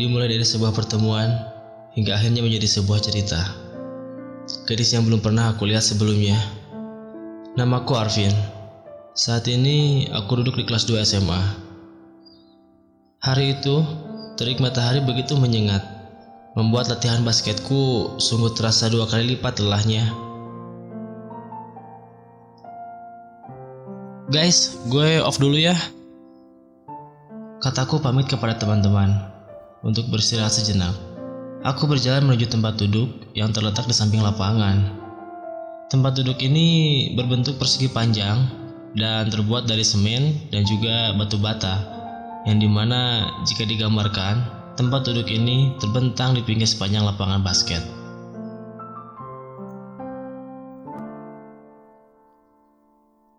Dimulai dari sebuah pertemuan hingga akhirnya menjadi sebuah cerita. Gadis yang belum pernah aku lihat sebelumnya. Namaku Arvin. Saat ini aku duduk di kelas 2 SMA. Hari itu, terik matahari begitu menyengat, membuat latihan basketku sungguh terasa dua kali lipat lelahnya. Guys, gue off dulu ya. Kataku pamit kepada teman-teman untuk beristirahat sejenak. Aku berjalan menuju tempat duduk yang terletak di samping lapangan. Tempat duduk ini berbentuk persegi panjang dan terbuat dari semen dan juga batu bata, yang di mana jika digambarkan, tempat duduk ini terbentang di pinggir sepanjang lapangan basket.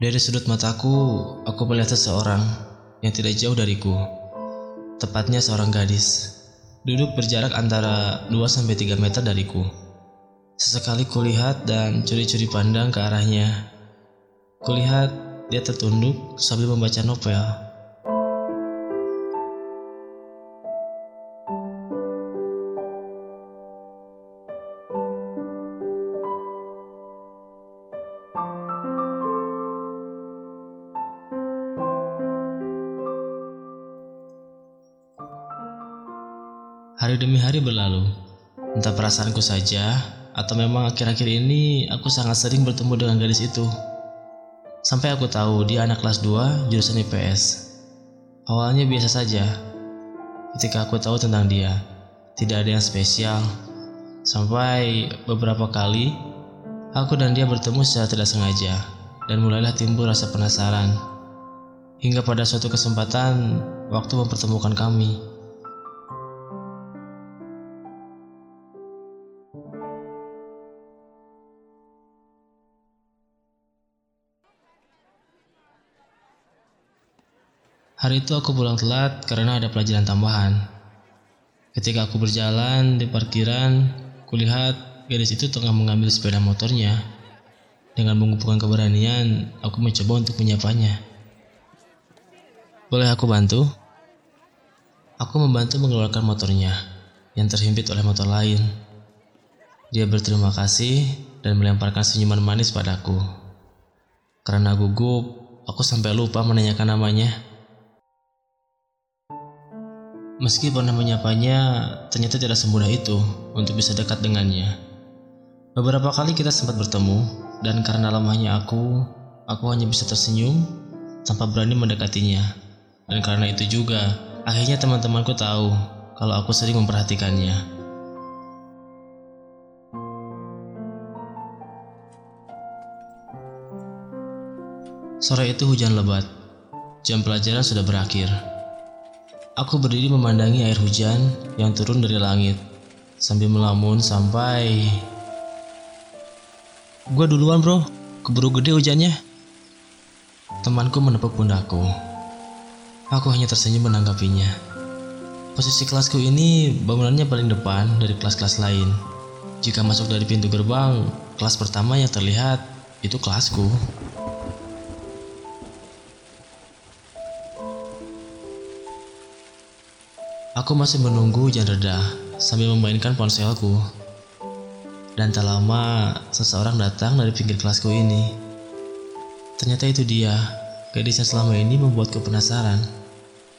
Dari sudut mataku, aku melihat seseorang yang tidak jauh dariku. Tepatnya seorang gadis. Duduk berjarak antara 2-3 meter dariku. Sesekali kulihat dan curi-curi pandang ke arahnya. Kulihat dia tertunduk sambil membaca novel. Demi hari berlalu. Entah perasaanku saja, atau memang akhir-akhir ini aku sangat sering bertemu dengan gadis itu. Sampai aku tahu dia anak kelas 2 jurusan IPS. Awalnya biasa saja. Ketika aku tahu tentang dia, tidak ada yang spesial. Sampai beberapa kali, aku dan dia bertemu secara tidak sengaja, dan mulailah timbul rasa penasaran. Hingga pada suatu kesempatan, waktu mempertemukan kami. Hari itu aku pulang telat karena ada pelajaran tambahan. Ketika aku berjalan di parkiran, kulihat gadis itu tengah mengambil sepeda motornya. Dengan mengumpulkan keberanian, aku mencoba untuk menyapanya. Boleh aku bantu? Aku membantu mengeluarkan motornya yang terhimpit oleh motor lain. Dia berterima kasih dan melemparkan senyuman manis padaku. Karena gugup, aku sampai lupa menanyakan namanya. Meski pernah menyapanya, ternyata tidak semudah itu untuk bisa dekat dengannya. Beberapa kali kita sempat bertemu, dan karena lemahnya aku, aku hanya bisa tersenyum tanpa berani mendekatinya. Dan karena itu juga, akhirnya teman-temanku tahu kalau aku sering memperhatikannya. Sore itu hujan lebat. Jam pelajaran sudah berakhir. Aku berdiri memandangi air hujan yang turun dari langit sambil melamun sampai Gua duluan bro, keburu gede hujannya. Temanku menepuk pundakku. Aku hanya tersenyum menanggapinya. Posisi kelasku ini bangunannya paling depan dari kelas-kelas lain. Jika masuk dari pintu gerbang, kelas pertama yang terlihat itu kelasku. Aku masih menunggu hujan reda sambil memainkan ponselku. Dan tak lama, seseorang datang dari pinggir kelasku ini. Ternyata itu dia, gadis yang selama ini membuatku penasaran.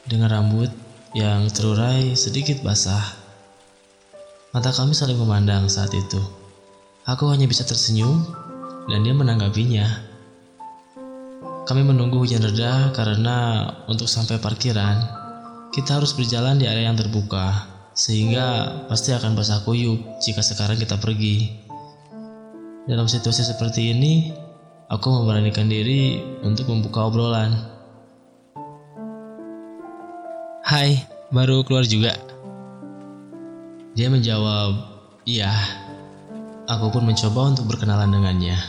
Dengan rambut yang terurai sedikit basah. Mata kami saling memandang saat itu. Aku hanya bisa tersenyum dan dia menanggapinya. Kami menunggu hujan reda karena untuk sampai parkiran kita harus berjalan di area yang terbuka, sehingga pasti akan basah kuyup jika sekarang kita pergi. Dalam situasi seperti ini, aku memberanikan diri untuk membuka obrolan. Hai, baru keluar juga. Dia menjawab, iya. Aku pun mencoba untuk berkenalan dengannya.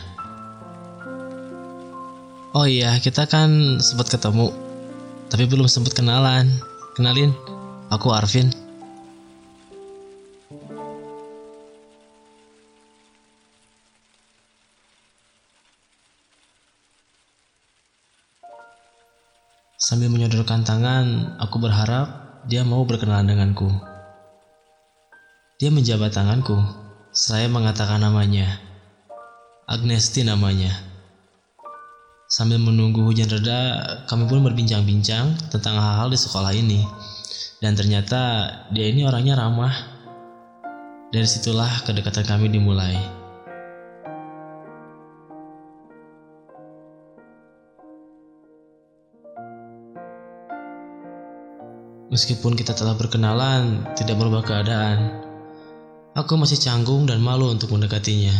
Oh iya, kita kan sempat ketemu, tapi belum sempat kenalan. Kenalin, aku Arvin. Sambil menyodorkan tangan, aku berharap dia mau berkenalan denganku. Dia menjabat tanganku. Saya mengatakan namanya. Agnesti namanya. Sambil menunggu hujan reda, kami pun berbincang-bincang tentang hal-hal di sekolah ini. Dan ternyata dia ini orangnya ramah. Dari situlah kedekatan kami dimulai. Meskipun kita telah berkenalan, tidak berubah keadaan. Aku masih canggung dan malu untuk mendekatinya.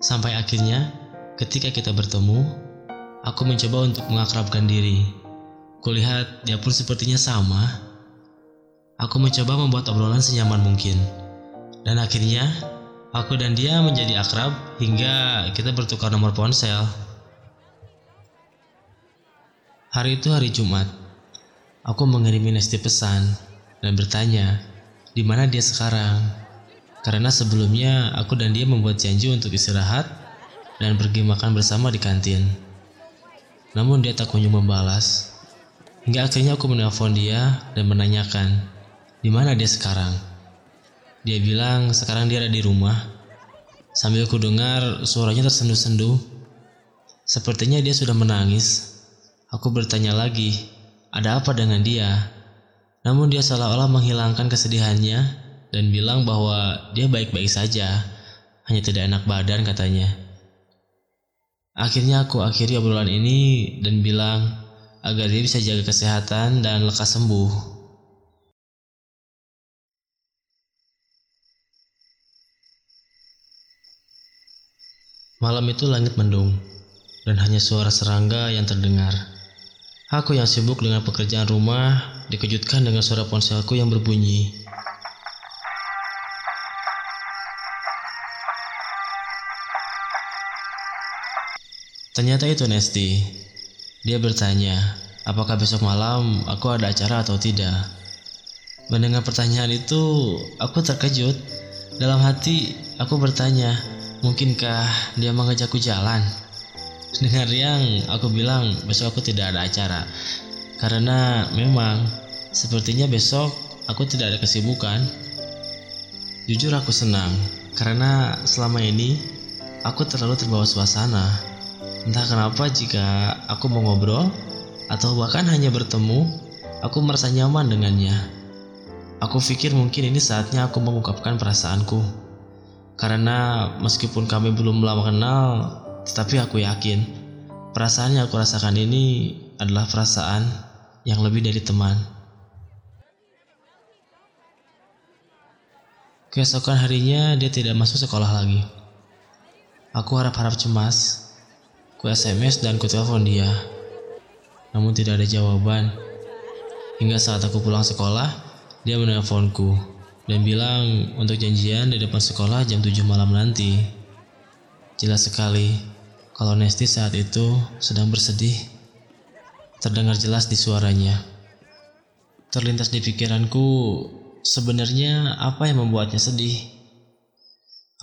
Sampai akhirnya, ketika kita bertemu, aku mencoba untuk mengakrabkan diri. Kulihat dia pun sepertinya sama. Aku mencoba membuat obrolan senyaman mungkin. Dan akhirnya, aku dan dia menjadi akrab hingga kita bertukar nomor ponsel. Hari itu hari Jumat. Aku mengirimi Nesti pesan dan bertanya di mana dia sekarang. Karena sebelumnya aku dan dia membuat janji untuk istirahat dan pergi makan bersama di kantin. Namun dia tak kunjung membalas. Hingga akhirnya aku menelpon dia dan menanyakan di mana dia sekarang. Dia bilang sekarang dia ada di rumah. Sambil ku dengar suaranya tersendu-sendu. Sepertinya dia sudah menangis. Aku bertanya lagi, ada apa dengan dia? Namun dia seolah-olah menghilangkan kesedihannya dan bilang bahwa dia baik-baik saja, hanya tidak enak badan katanya. Akhirnya aku akhiri obrolan ini dan bilang agar dia bisa jaga kesehatan dan lekas sembuh. Malam itu langit mendung dan hanya suara serangga yang terdengar. Aku yang sibuk dengan pekerjaan rumah dikejutkan dengan suara ponselku yang berbunyi. Ternyata itu Nesti. Dia bertanya, apakah besok malam aku ada acara atau tidak. Mendengar pertanyaan itu, aku terkejut. Dalam hati, aku bertanya, mungkinkah dia mengajakku jalan? Dengar yang aku bilang besok aku tidak ada acara karena memang sepertinya besok aku tidak ada kesibukan. Jujur aku senang karena selama ini aku terlalu terbawa suasana. Entah kenapa jika aku mau ngobrol atau bahkan hanya bertemu, aku merasa nyaman dengannya. Aku pikir mungkin ini saatnya aku mengungkapkan perasaanku. Karena meskipun kami belum lama kenal, tetapi aku yakin perasaan yang aku rasakan ini adalah perasaan yang lebih dari teman. Keesokan harinya dia tidak masuk sekolah lagi. Aku harap-harap cemas. Ku SMS dan ku telepon dia. Namun tidak ada jawaban. Hingga saat aku pulang sekolah, dia menelponku dan bilang untuk janjian di depan sekolah jam 7 malam nanti. Jelas sekali kalau Nesti saat itu sedang bersedih terdengar jelas di suaranya. Terlintas di pikiranku, sebenarnya apa yang membuatnya sedih?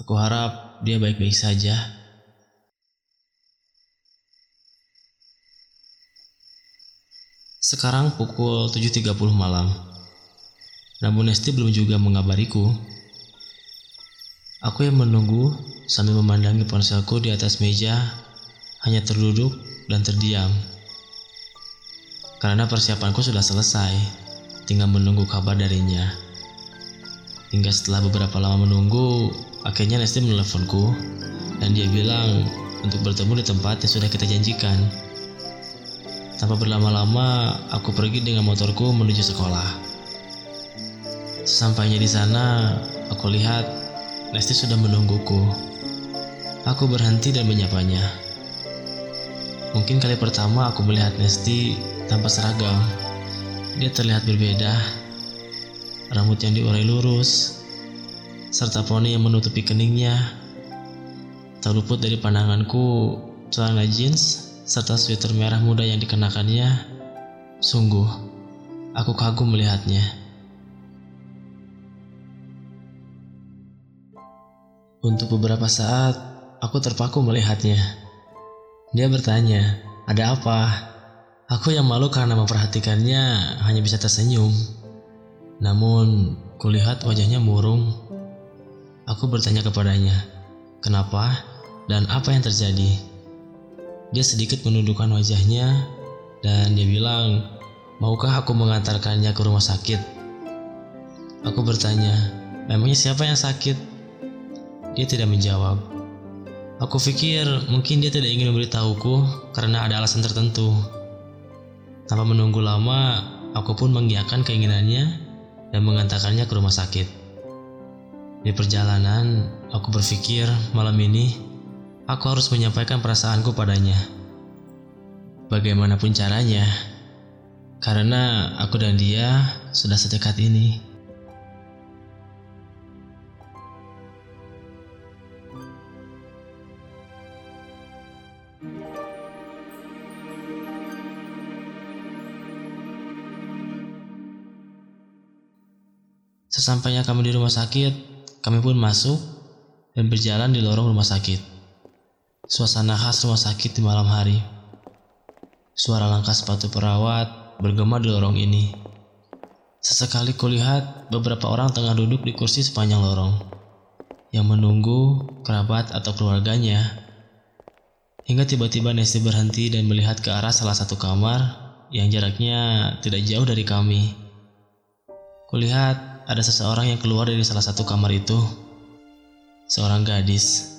Aku harap dia baik-baik saja. Sekarang pukul 7.30 malam. Namun Nesti belum juga mengabariku. Aku yang menunggu sambil memandangi ponselku di atas meja, hanya terduduk dan terdiam. Karena persiapanku sudah selesai, tinggal menunggu kabar darinya. Hingga setelah beberapa lama menunggu, akhirnya Nesti meneleponku dan dia bilang untuk bertemu di tempat yang sudah kita janjikan. Tanpa berlama-lama, aku pergi dengan motorku menuju sekolah. Sesampainya di sana, aku lihat Nesti sudah menungguku. Aku berhenti dan menyapanya. Mungkin kali pertama aku melihat Nesti tanpa seragam. Dia terlihat berbeda. Rambut yang diurai lurus, serta poni yang menutupi keningnya. Tak luput dari pandanganku, celana jeans serta sweater merah muda yang dikenakannya. Sungguh, aku kagum melihatnya. Untuk beberapa saat, aku terpaku melihatnya. Dia bertanya, "Ada apa?" Aku yang malu karena memperhatikannya hanya bisa tersenyum. Namun, kulihat wajahnya murung. Aku bertanya kepadanya, kenapa dan apa yang terjadi. Dia sedikit menundukkan wajahnya dan dia bilang, maukah aku mengantarkannya ke rumah sakit? Aku bertanya, memangnya siapa yang sakit? Dia tidak menjawab. Aku pikir mungkin dia tidak ingin memberitahuku karena ada alasan tertentu. Tanpa menunggu lama, aku pun mengiyakan keinginannya dan mengantarkannya ke rumah sakit. Di perjalanan, aku berpikir malam ini aku harus menyampaikan perasaanku padanya. Bagaimanapun caranya, karena aku dan dia sudah sedekat ini. Sesampainya kami di rumah sakit, kami pun masuk dan berjalan di lorong rumah sakit. Suasana khas rumah sakit di malam hari. Suara langkah sepatu perawat bergema di lorong ini. Sesekali kulihat beberapa orang tengah duduk di kursi sepanjang lorong yang menunggu kerabat atau keluarganya. Hingga tiba-tiba Nesti berhenti dan melihat ke arah salah satu kamar yang jaraknya tidak jauh dari kami. Kulihat ada seseorang yang keluar dari salah satu kamar itu. Seorang gadis.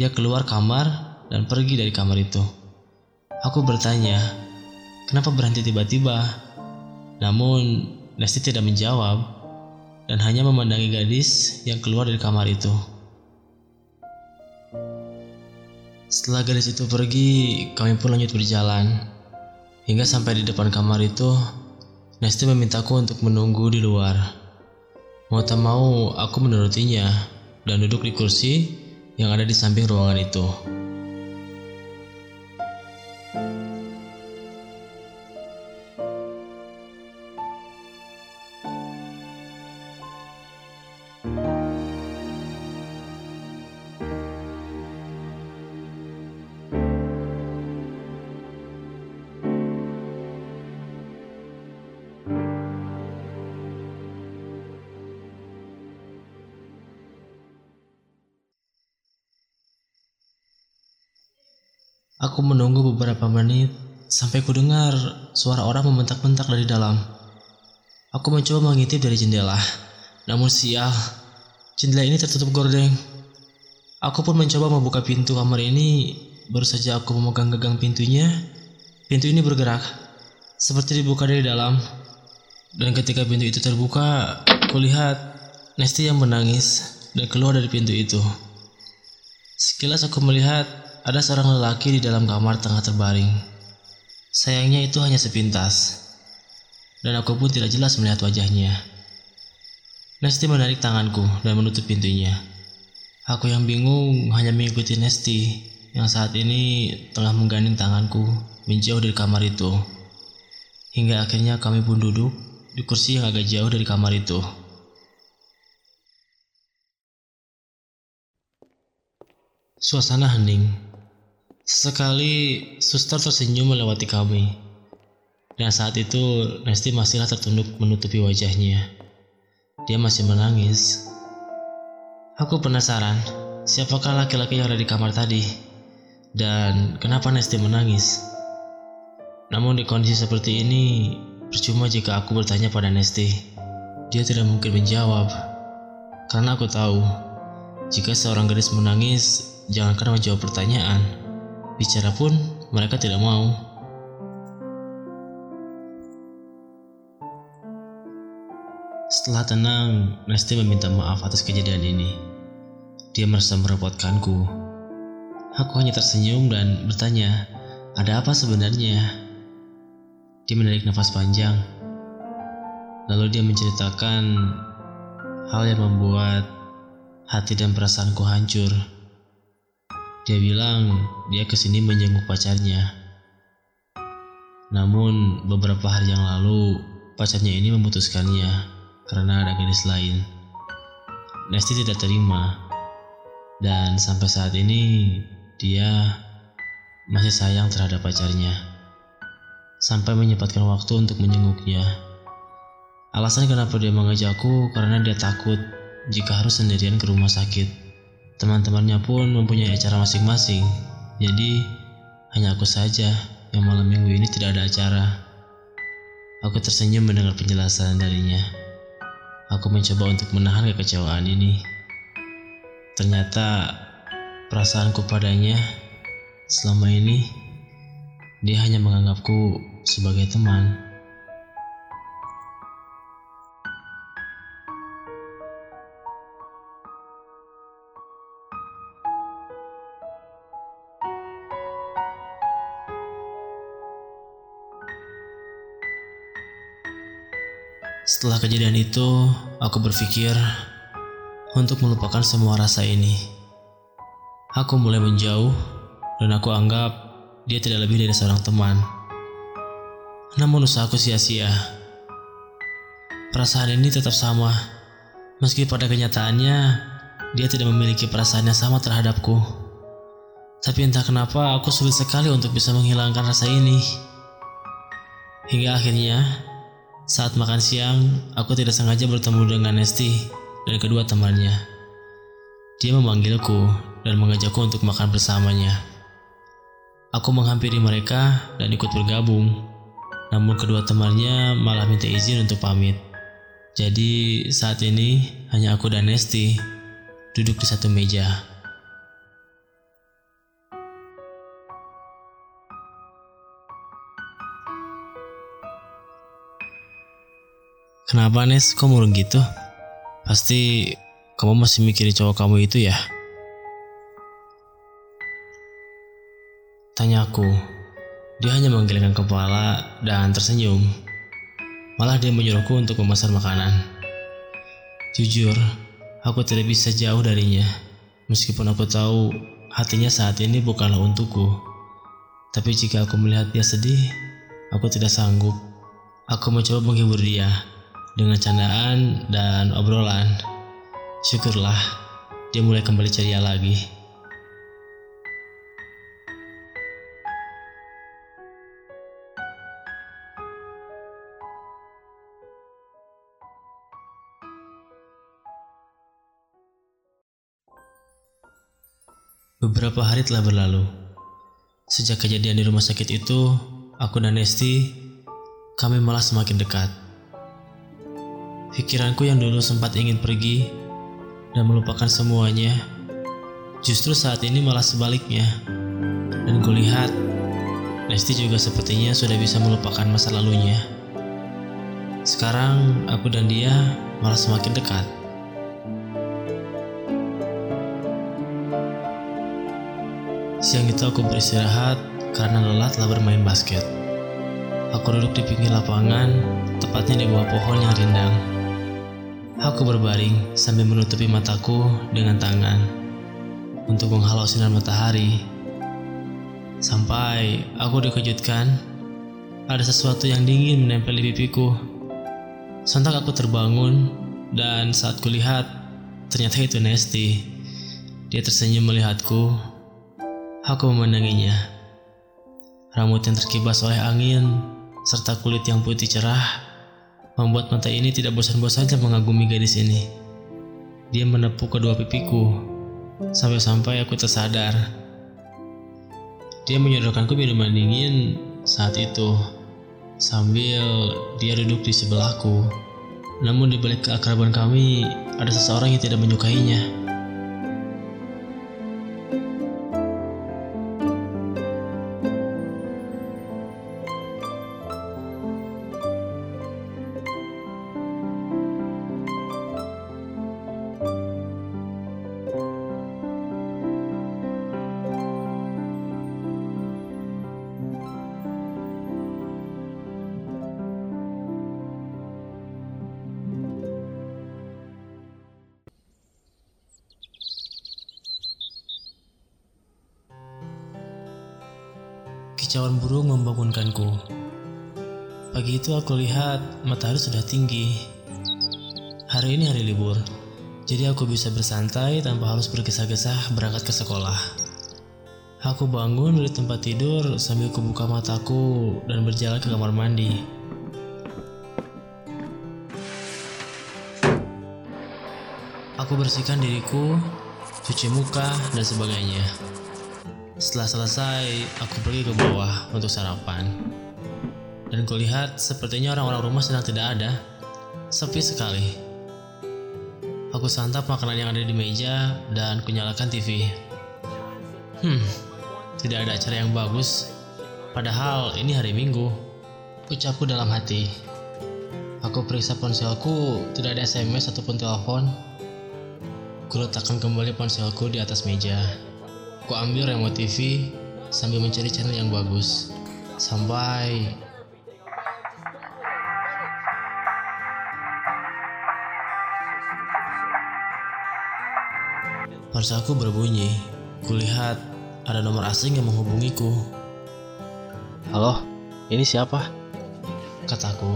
Dia keluar kamar dan pergi dari kamar itu. Aku bertanya, kenapa berhenti tiba-tiba? Namun, Lesti tidak menjawab dan hanya memandangi gadis yang keluar dari kamar itu. Setelah gadis itu pergi, kami pun lanjut berjalan. Hingga sampai di depan kamar itu, Nesti memintaku untuk menunggu di luar. Mau tak mau, aku menurutinya dan duduk di kursi yang ada di samping ruangan itu. Aku menunggu beberapa menit sampai ku dengar suara orang membentak-bentak dari dalam. Aku mencoba mengintip dari jendela, namun sial, jendela ini tertutup gordeng. Aku pun mencoba membuka pintu kamar ini, baru saja aku memegang gagang pintunya, pintu ini bergerak, seperti dibuka dari dalam. Dan ketika pintu itu terbuka, kulihat Nesti yang menangis dan keluar dari pintu itu. Sekilas aku melihat ada seorang lelaki di dalam kamar tengah terbaring. Sayangnya itu hanya sepintas, dan aku pun tidak jelas melihat wajahnya. Nesti menarik tanganku dan menutup pintunya. Aku yang bingung hanya mengikuti Nesti yang saat ini telah menggandeng tanganku menjauh dari kamar itu. Hingga akhirnya kami pun duduk di kursi yang agak jauh dari kamar itu. Suasana hening Sesekali suster tersenyum melewati kami. Dan saat itu Nesti masihlah tertunduk menutupi wajahnya. Dia masih menangis. Aku penasaran, siapakah laki-laki yang ada di kamar tadi? Dan kenapa Nesti menangis? Namun di kondisi seperti ini, percuma jika aku bertanya pada Nesti. Dia tidak mungkin menjawab. Karena aku tahu, jika seorang gadis menangis, jangan karena menjawab pertanyaan, Bicara pun mereka tidak mau. Setelah tenang, Nesti meminta maaf atas kejadian ini. Dia merasa merepotkanku. Aku hanya tersenyum dan bertanya, ada apa sebenarnya? Dia menarik nafas panjang. Lalu dia menceritakan hal yang membuat hati dan perasaanku hancur. Dia bilang dia ke sini menjenguk pacarnya. Namun beberapa hari yang lalu pacarnya ini memutuskannya karena ada gadis lain. Nesti tidak terima dan sampai saat ini dia masih sayang terhadap pacarnya. sampai menyempatkan waktu untuk menjenguknya. Alasan kenapa dia mengajakku karena dia takut jika harus sendirian ke rumah sakit. Teman-temannya pun mempunyai acara masing-masing, jadi hanya aku saja yang malam minggu ini tidak ada acara. Aku tersenyum mendengar penjelasan darinya. Aku mencoba untuk menahan kekecewaan ini. Ternyata perasaanku padanya selama ini dia hanya menganggapku sebagai teman. Setelah kejadian itu, aku berpikir untuk melupakan semua rasa ini. Aku mulai menjauh dan aku anggap dia tidak lebih dari seorang teman. Namun usahaku sia-sia. Perasaan ini tetap sama, meski pada kenyataannya dia tidak memiliki perasaan yang sama terhadapku. Tapi entah kenapa aku sulit sekali untuk bisa menghilangkan rasa ini. Hingga akhirnya saat makan siang, aku tidak sengaja bertemu dengan Nesti dan kedua temannya. Dia memanggilku dan mengajakku untuk makan bersamanya. Aku menghampiri mereka dan ikut bergabung, namun kedua temannya malah minta izin untuk pamit. Jadi saat ini hanya aku dan Nesti duduk di satu meja. Kenapa Nes, kok murung gitu? Pasti kamu masih mikirin cowok kamu itu ya? Tanyaku. Dia hanya menggelengkan kepala dan tersenyum. Malah dia menyuruhku untuk memesan makanan. Jujur, aku tidak bisa jauh darinya. Meskipun aku tahu hatinya saat ini bukanlah untukku. Tapi jika aku melihat dia sedih, aku tidak sanggup. Aku mencoba menghibur dia dengan candaan dan obrolan. Syukurlah, dia mulai kembali ceria lagi. Beberapa hari telah berlalu. Sejak kejadian di rumah sakit itu, aku dan Nesti, kami malah semakin dekat. Pikiranku yang dulu sempat ingin pergi dan melupakan semuanya, justru saat ini malah sebaliknya. Dan kulihat, Lesti juga sepertinya sudah bisa melupakan masa lalunya. Sekarang aku dan dia malah semakin dekat. Siang itu aku beristirahat karena lelah telah bermain basket. Aku duduk di pinggir lapangan, tepatnya di bawah pohon yang rindang. Aku berbaring sambil menutupi mataku dengan tangan untuk menghalau sinar matahari. Sampai aku dikejutkan ada sesuatu yang dingin menempel di pipiku. Sontak aku terbangun dan saat kulihat ternyata itu Nesti. Dia tersenyum melihatku. Aku memandanginya. Rambut yang terkibas oleh angin serta kulit yang putih cerah membuat mata ini tidak bosan-bosannya mengagumi gadis ini. Dia menepuk kedua pipiku, sampai-sampai aku tersadar. Dia menyodorkanku minuman dingin saat itu, sambil dia duduk di sebelahku. Namun di balik keakraban kami, ada seseorang yang tidak menyukainya. Kicauan burung membangunkanku. Pagi itu aku lihat matahari sudah tinggi. Hari ini hari libur, jadi aku bisa bersantai tanpa harus bergesa-gesa berangkat ke sekolah. Aku bangun dari tempat tidur sambil kubuka mataku dan berjalan ke kamar mandi. Aku bersihkan diriku, cuci muka, dan sebagainya. Setelah selesai, aku pergi ke bawah untuk sarapan. Dan kulihat sepertinya orang-orang rumah sedang tidak ada. Sepi sekali. Aku santap makanan yang ada di meja dan kunyalakan TV. Hmm, tidak ada acara yang bagus. Padahal ini hari Minggu. Ucapku dalam hati. Aku periksa ponselku, tidak ada SMS ataupun telepon. Kuletakkan kembali ponselku di atas meja. Ku ambil remote TV sambil mencari channel yang bagus. Sampai Ponselku berbunyi. Kulihat ada nomor asing yang menghubungiku. Halo, ini siapa? Kataku.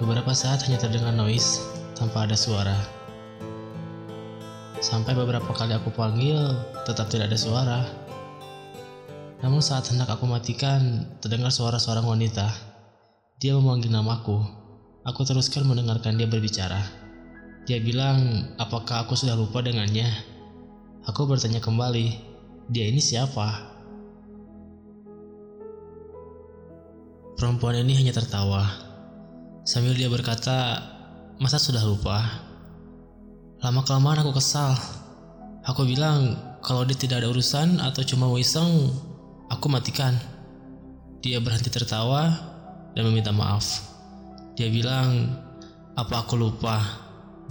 Beberapa saat hanya terdengar noise tanpa ada suara. Sampai beberapa kali aku panggil, tetap tidak ada suara. Namun saat hendak aku matikan, terdengar suara seorang wanita. Dia memanggil namaku. Aku teruskan mendengarkan dia berbicara. Dia bilang, apakah aku sudah lupa dengannya? Aku bertanya kembali, dia ini siapa? Perempuan ini hanya tertawa. Sambil dia berkata, masa sudah lupa? Lama-kelamaan aku kesal. Aku bilang, kalau dia tidak ada urusan atau cuma wiseng, aku matikan. Dia berhenti tertawa dan meminta maaf. Dia bilang, apa aku lupa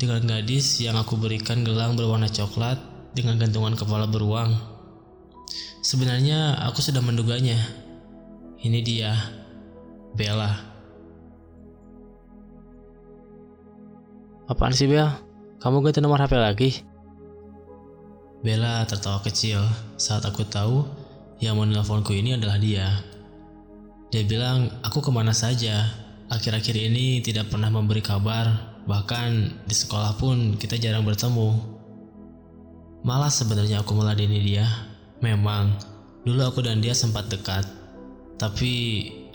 dengan gadis yang aku berikan gelang berwarna coklat dengan gantungan kepala beruang. Sebenarnya aku sudah menduganya. Ini dia, Bella. Apaan sih Bel? Kamu ganti nomor HP lagi? Bella tertawa kecil saat aku tahu yang menelponku ini adalah dia. Dia bilang, aku ke mana saja. Akhir-akhir ini tidak pernah memberi kabar, bahkan di sekolah pun kita jarang bertemu. Malah sebenarnya aku meladeni dia. Memang, dulu aku dan dia sempat dekat. Tapi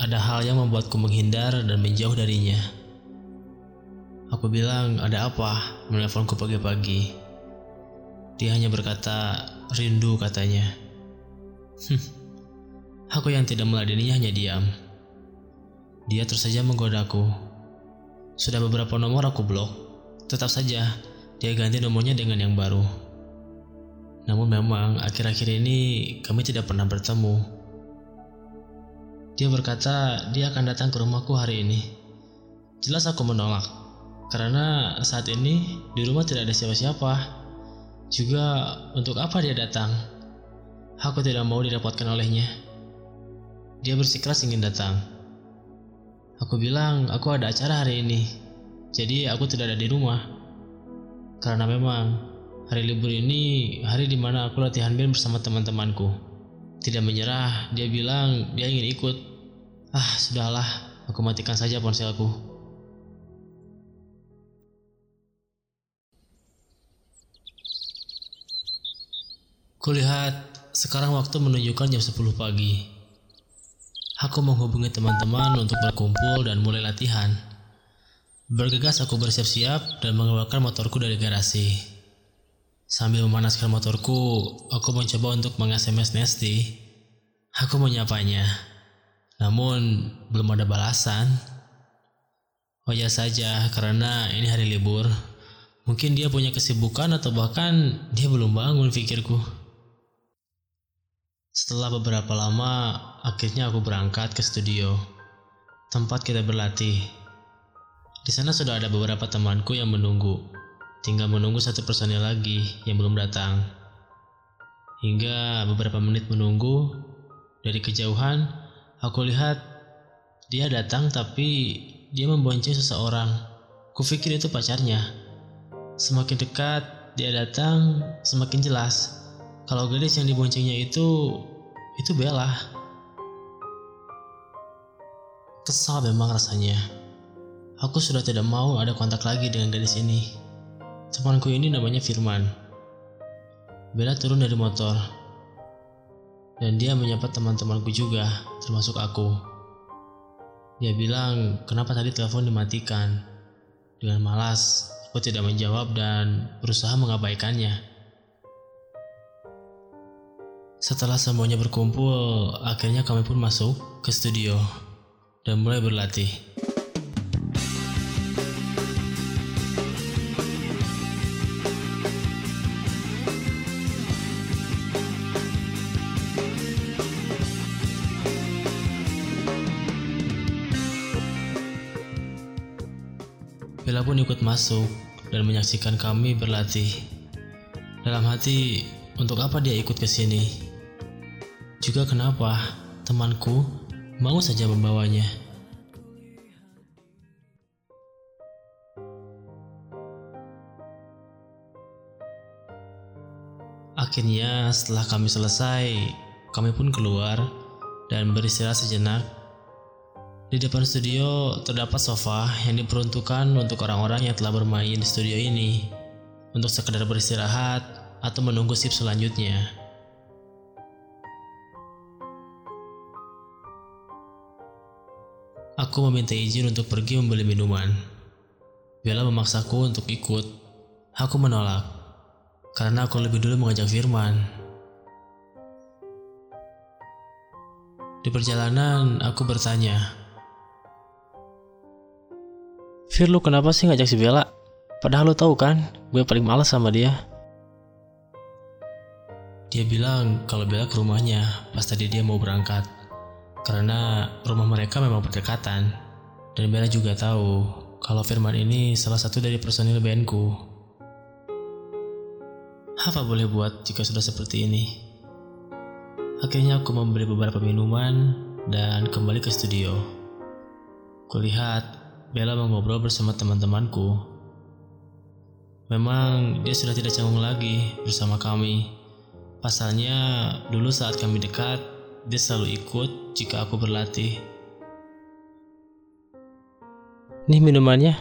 ada hal yang membuatku menghindar dan menjauh darinya. Aku bilang, ada apa? Menelponku pagi-pagi. Dia hanya berkata, rindu katanya. Hmm, aku yang tidak meladeninya hanya diam. Dia terus saja menggodaku. Sudah beberapa nomor aku blok. Tetap saja, dia ganti nomornya dengan yang baru. Namun memang akhir-akhir ini kami tidak pernah bertemu. Dia berkata dia akan datang ke rumahku hari ini. Jelas aku menolak, karena saat ini di rumah tidak ada siapa-siapa. Juga untuk apa dia datang? Aku tidak mau direpotkan olehnya. Dia bersikeras ingin datang. Aku bilang aku ada acara hari ini, jadi aku tidak ada di rumah. Karena memang hari libur ini hari di mana aku latihan band bersama teman-temanku. Tidak menyerah, dia bilang dia ingin ikut. Ah, sudahlah, aku matikan saja ponselku. Kulihat sekarang waktu menunjukkan jam 10 pagi. Aku menghubungi teman-teman untuk berkumpul dan mulai latihan. Bergegas aku bersiap-siap dan mengeluarkan motorku dari garasi. Sambil memanaskan motorku, aku mencoba untuk meng-SMS Nesty. Aku menyapanya, namun belum ada balasan. Wajar saja karena ini hari libur. Mungkin dia punya kesibukan atau bahkan dia belum bangun pikirku. Setelah beberapa lama, akhirnya aku berangkat ke studio, tempat kita berlatih. Di sana sudah ada beberapa temanku yang menunggu, tinggal menunggu satu personil lagi yang belum datang. Hingga beberapa menit menunggu, dari kejauhan aku lihat dia datang tapi dia membonceng seseorang. Kupikir itu pacarnya. Semakin dekat dia datang, semakin jelas kalau gadis yang diboncengnya itu itu Bella. Kesal memang rasanya. Aku sudah tidak mau ada kontak lagi dengan gadis ini. Temanku ini namanya Firman. Bella turun dari motor. dan dia menyapa teman-temanku juga, termasuk aku. Dia bilang, kenapa tadi telepon dimatikan? Dengan malas, aku tidak menjawab dan berusaha mengabaikannya. Setelah semuanya berkumpul, akhirnya kami pun masuk ke studio dan mulai berlatih. Bella pun ikut masuk dan menyaksikan kami berlatih. Dalam hati, untuk apa dia ikut ke sini? Juga kenapa temanku mau saja membawanya? Akhirnya setelah kami selesai, kami pun keluar dan beristirahat sejenak di depan studio terdapat sofa yang diperuntukkan untuk orang-orang yang telah bermain di studio ini untuk sekedar beristirahat atau menunggu sip selanjutnya. Aku meminta izin untuk pergi membeli minuman. Bella memaksaku untuk ikut. Aku menolak karena aku lebih dulu mengajak Firman. Di perjalanan, aku bertanya, Fir lu kenapa sih ngajak si Bella? Padahal lu tahu kan, gue paling males sama dia. Dia bilang kalau Bella ke rumahnya pas tadi dia mau berangkat. Karena rumah mereka memang berdekatan. Dan Bella juga tahu kalau Firman ini salah satu dari personil bandku. Apa boleh buat jika sudah seperti ini? Akhirnya aku membeli beberapa minuman dan kembali ke studio. Kulihat Bella mengobrol bersama teman-temanku. Memang dia sudah tidak canggung lagi bersama kami. Pasalnya, dulu saat kami dekat, dia selalu ikut jika aku berlatih. Nih minumannya.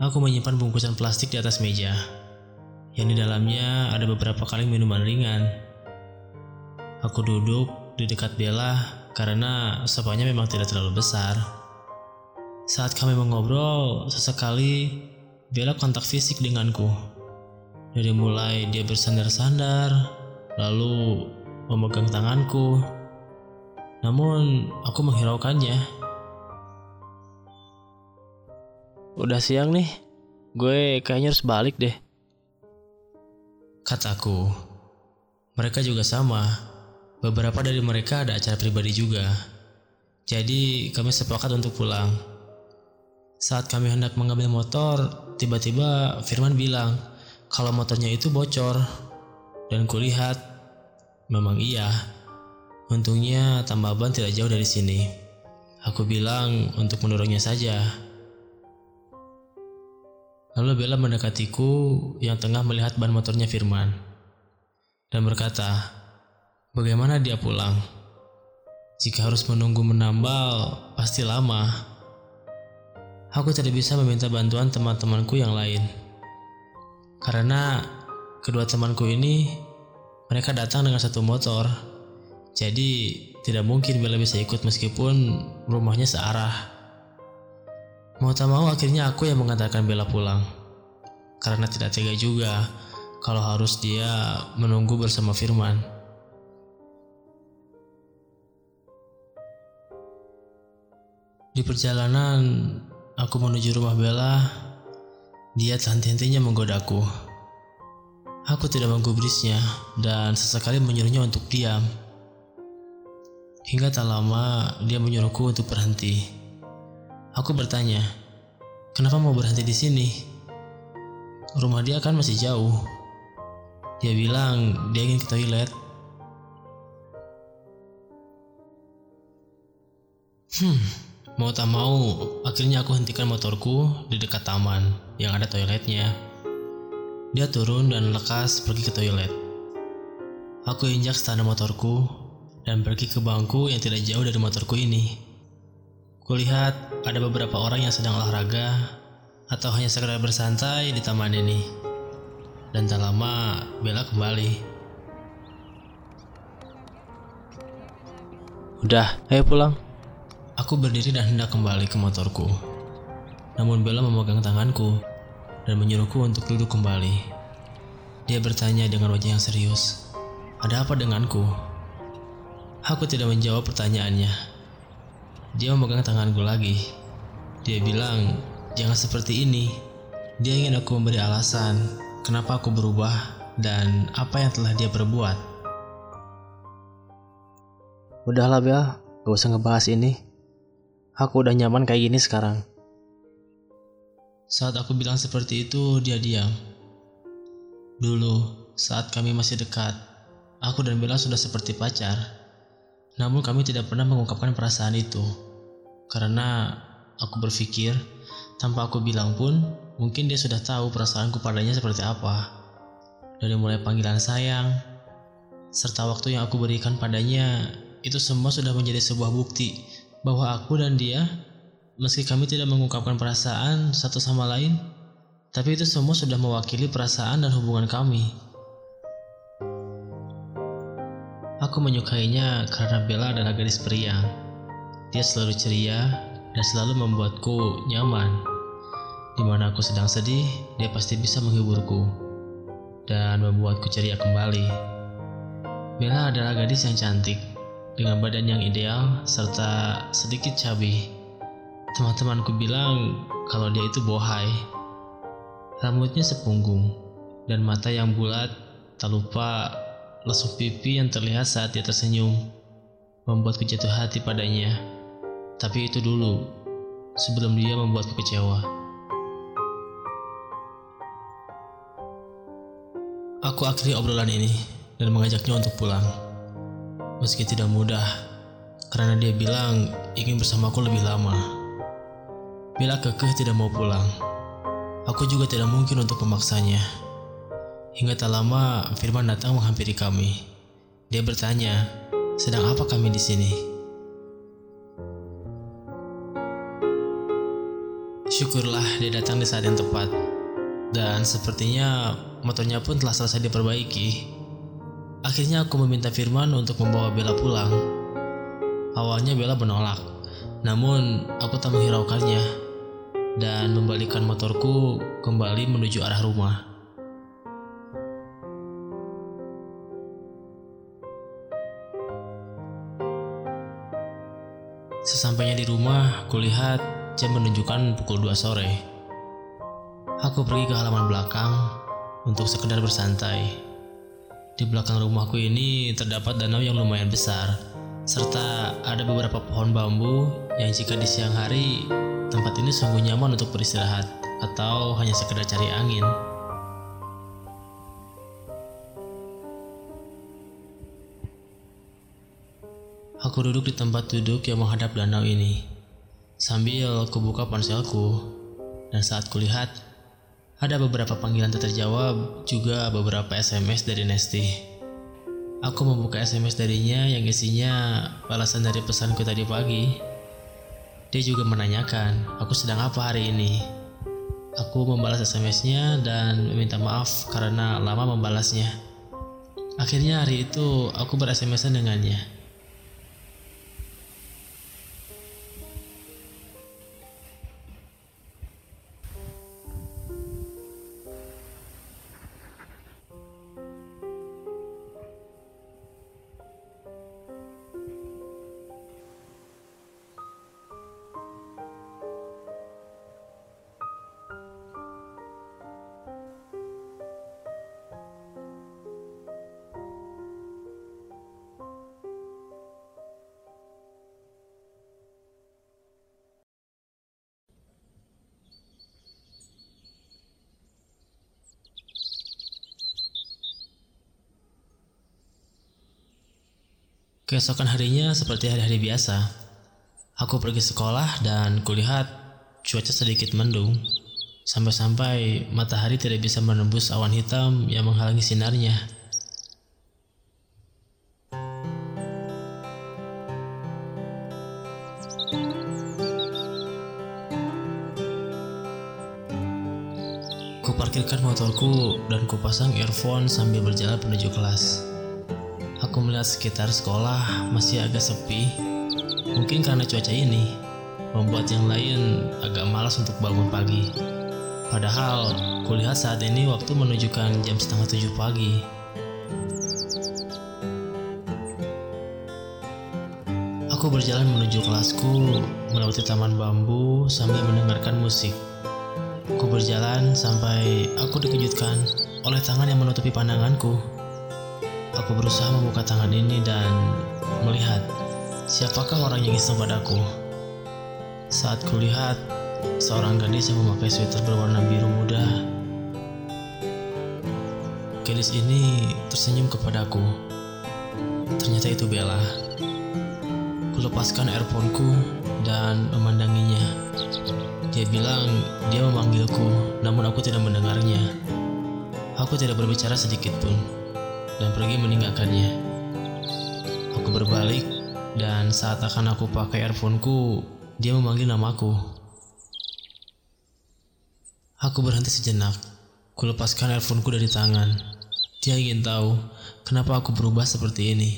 Aku menyimpan bungkusan plastik di atas meja, yang di dalamnya ada beberapa kaleng minuman ringan. Aku duduk di dekat Bella karena sopanya memang tidak terlalu besar. Saat kami mengobrol, sesekali Bella kontak fisik denganku. Dari mulai dia bersandar-sandar, lalu memegang tanganku. Namun, aku menghiraukannya. Udah siang nih, gue kayaknya harus balik deh. Kataku, mereka juga sama. Beberapa dari mereka ada acara pribadi juga. Jadi, kami sepakat untuk pulang. Saat kami hendak mengambil motor, tiba-tiba Firman bilang kalau motornya itu bocor. Dan kulihat, memang iya. Untungnya tambah ban tidak jauh dari sini. Aku bilang untuk mendorongnya saja. Lalu Bella mendekatiku yang tengah melihat ban motornya Firman. Dan berkata, bagaimana dia pulang? Jika harus menunggu menambal, pasti lama. Aku tidak bisa meminta bantuan teman-temanku yang lain. Karena kedua temanku ini mereka datang dengan satu motor. Jadi tidak mungkin Bella bisa ikut meskipun rumahnya searah. Mau tak mau akhirnya aku yang mengantarkan Bella pulang. Karena tidak tega juga kalau harus dia menunggu bersama Firman. Di perjalanan Aku menuju rumah Bella. Dia henti-hentinya menggodaku. Aku tidak menggubrisnya dan sesekali menyuruhnya untuk diam. Hingga tak lama dia menyuruhku untuk berhenti. Aku bertanya, kenapa mau berhenti di sini? Rumah dia kan masih jauh. Dia bilang dia ingin ke toilet. Hmm, Mau tak mau, akhirnya aku hentikan motorku di dekat taman yang ada toiletnya. Dia turun dan lekas pergi ke toilet. Aku injak stana motorku dan pergi ke bangku yang tidak jauh dari motorku ini. Kulihat ada beberapa orang yang sedang olahraga atau hanya sekedar bersantai di taman ini. Dan tak lama Bella kembali. Udah, ayo pulang. Aku berdiri dan hendak kembali ke motorku. Namun Bella memegang tanganku dan menyuruhku untuk duduk kembali. Dia bertanya dengan wajah yang serius, "Ada apa denganku?" Aku tidak menjawab pertanyaannya. Dia memegang tanganku lagi. Dia bilang, "Jangan seperti ini." Dia ingin aku memberi alasan kenapa aku berubah dan apa yang telah dia perbuat. Udahlah Bel, gak usah ngebahas ini. Aku udah nyaman kayak gini sekarang. Saat aku bilang seperti itu, dia diam. Dulu, saat kami masih dekat, aku dan Bella sudah seperti pacar. Namun kami tidak pernah mengungkapkan perasaan itu. Karena aku berpikir, tanpa aku bilang pun, mungkin dia sudah tahu perasaanku padanya seperti apa. Dari mulai panggilan sayang, serta waktu yang aku berikan padanya, itu semua sudah menjadi sebuah bukti bahwa aku dan dia, meski kami tidak mengungkapkan perasaan satu sama lain, tapi itu semua sudah mewakili perasaan dan hubungan kami. Aku menyukainya karena Bella adalah gadis periang. Dia selalu ceria dan selalu membuatku nyaman. Di mana aku sedang sedih, dia pasti bisa menghiburku dan membuatku ceria kembali. Bella adalah gadis yang cantik, dengan badan yang ideal serta sedikit cabi. Teman-temanku bilang kalau dia itu bohai. Rambutnya sepunggung dan mata yang bulat, tak lupa lesuk pipi yang terlihat saat dia tersenyum, membuatku jatuh hati padanya. Tapi itu dulu, sebelum dia membuatku kecewa. Aku akhiri obrolan ini dan mengajaknya untuk pulang. Meski tidak mudah, karena dia bilang ingin bersamaku lebih lama. Bila kekeh tidak mau pulang, aku juga tidak mungkin untuk memaksanya. Hingga tak lama, Firman datang menghampiri kami. Dia bertanya, sedang apa kami di sini? Syukurlah dia datang di saat yang tepat. Dan sepertinya motornya pun telah selesai diperbaiki. Akhirnya aku meminta Firman untuk membawa Bella pulang. Awalnya Bella menolak, namun aku tak menghiraukannya dan membalikkan motorku kembali menuju arah rumah. Sesampainya di rumah, kulihat jam menunjukkan pukul 2 sore. Aku pergi ke halaman belakang untuk sekedar bersantai. Di belakang rumahku ini terdapat danau yang lumayan besar, serta ada beberapa pohon bambu yang jika di siang hari tempat ini sungguh nyaman untuk beristirahat atau hanya sekedar cari angin. Aku duduk di tempat duduk yang menghadap danau ini, sambil kubuka ponselku, dan saat kulihat, ada beberapa panggilan tak terjawab, juga beberapa SMS dari Nesti. Aku membuka SMS darinya yang isinya balasan dari pesanku tadi pagi. Dia juga menanyakan, aku sedang apa hari ini. Aku membalas SMS-nya dan meminta maaf karena lama membalasnya. Akhirnya hari itu aku ber-SMS-an dengannya. Keesokan harinya seperti hari-hari biasa. Aku pergi sekolah dan kulihat cuaca sedikit mendung. Sampai-sampai matahari tidak bisa menembus awan hitam yang menghalangi sinarnya. Kuparkirkan motorku dan kupasang earphone sambil berjalan menuju kelas. Aku melihat sekitar sekolah masih agak sepi Mungkin karena cuaca ini membuat yang lain agak malas untuk bangun pagi. Padahal kulihat saat ini waktu menunjukkan jam setengah tujuh pagi. Aku berjalan menuju kelasku melewati taman bambu sambil mendengarkan musik. Aku berjalan sampai aku dikejutkan oleh tangan yang menutupi pandanganku. Aku berusaha membuka tangan ini dan melihat siapakah orang yang iseng padaku. Saat kulihat seorang gadis yang memakai sweater berwarna biru muda. Gadis ini tersenyum kepadaku. Ternyata itu Bella. Kulepaskan earphone-ku dan memandanginya. Dia bilang dia memanggilku, namun aku tidak mendengarnya. Aku tidak berbicara sedikit pun dan pergi meninggalkannya. Aku berbalik dan saat akan aku pakai earphone-ku, dia memanggil namaku. Aku berhenti sejenak. Kulepaskan earphone-ku dari tangan. Dia ingin tahu kenapa aku berubah seperti ini.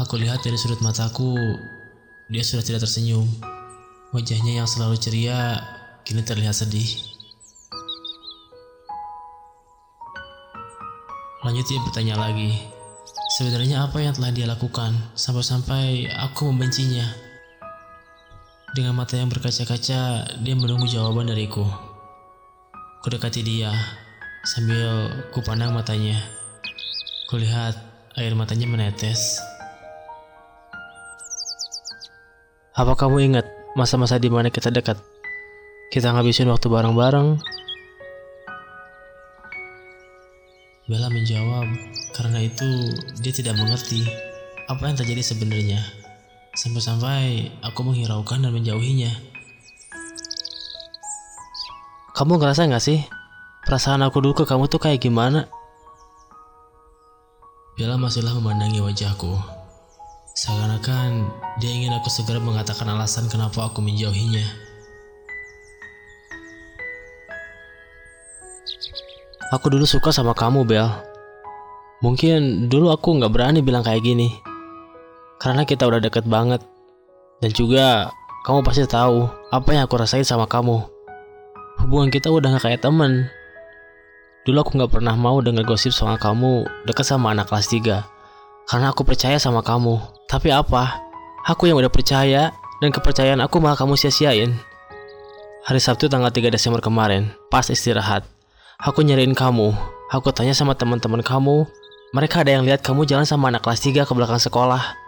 Aku lihat dari sudut mataku, dia sudah tidak tersenyum. Wajahnya yang selalu ceria kini terlihat sedih. Lanjut dia bertanya lagi, sebenarnya apa yang telah dia lakukan sampai-sampai aku membencinya. Dengan mata yang berkaca-kaca, dia menunggu jawaban dariku. Kudekati dia, sambil kupandang matanya. Kulihat air matanya menetes. Apa kamu ingat masa-masa di mana kita dekat? Kita ngabisin waktu bareng-bareng. Bella menjawab, karena itu dia tidak mengerti apa yang terjadi sebenarnya. Sampai-sampai aku menghiraukan dan menjauhinya. Kamu ngerasa nggak sih? Perasaan aku dulu ke kamu tuh kayak gimana? Bella masihlah memandangi wajahku. Seakan-akan dia ingin aku segera mengatakan alasan kenapa aku menjauhinya. Aku dulu suka sama kamu, Bel. Mungkin dulu aku nggak berani bilang kayak gini. Karena kita udah deket banget. Dan juga kamu pasti tahu apa yang aku rasain sama kamu. Hubungan kita udah gak kayak temen. Dulu aku nggak pernah mau denger gosip soal kamu deket sama anak kelas 3. Karena aku percaya sama kamu. Tapi apa? Aku yang udah percaya dan kepercayaan aku malah kamu sia-siain. Hari Sabtu tanggal 3 Desember kemarin, pas istirahat, aku nyariin kamu. Aku tanya sama teman-teman kamu, mereka ada yang lihat kamu jalan sama anak kelas 3 ke belakang sekolah.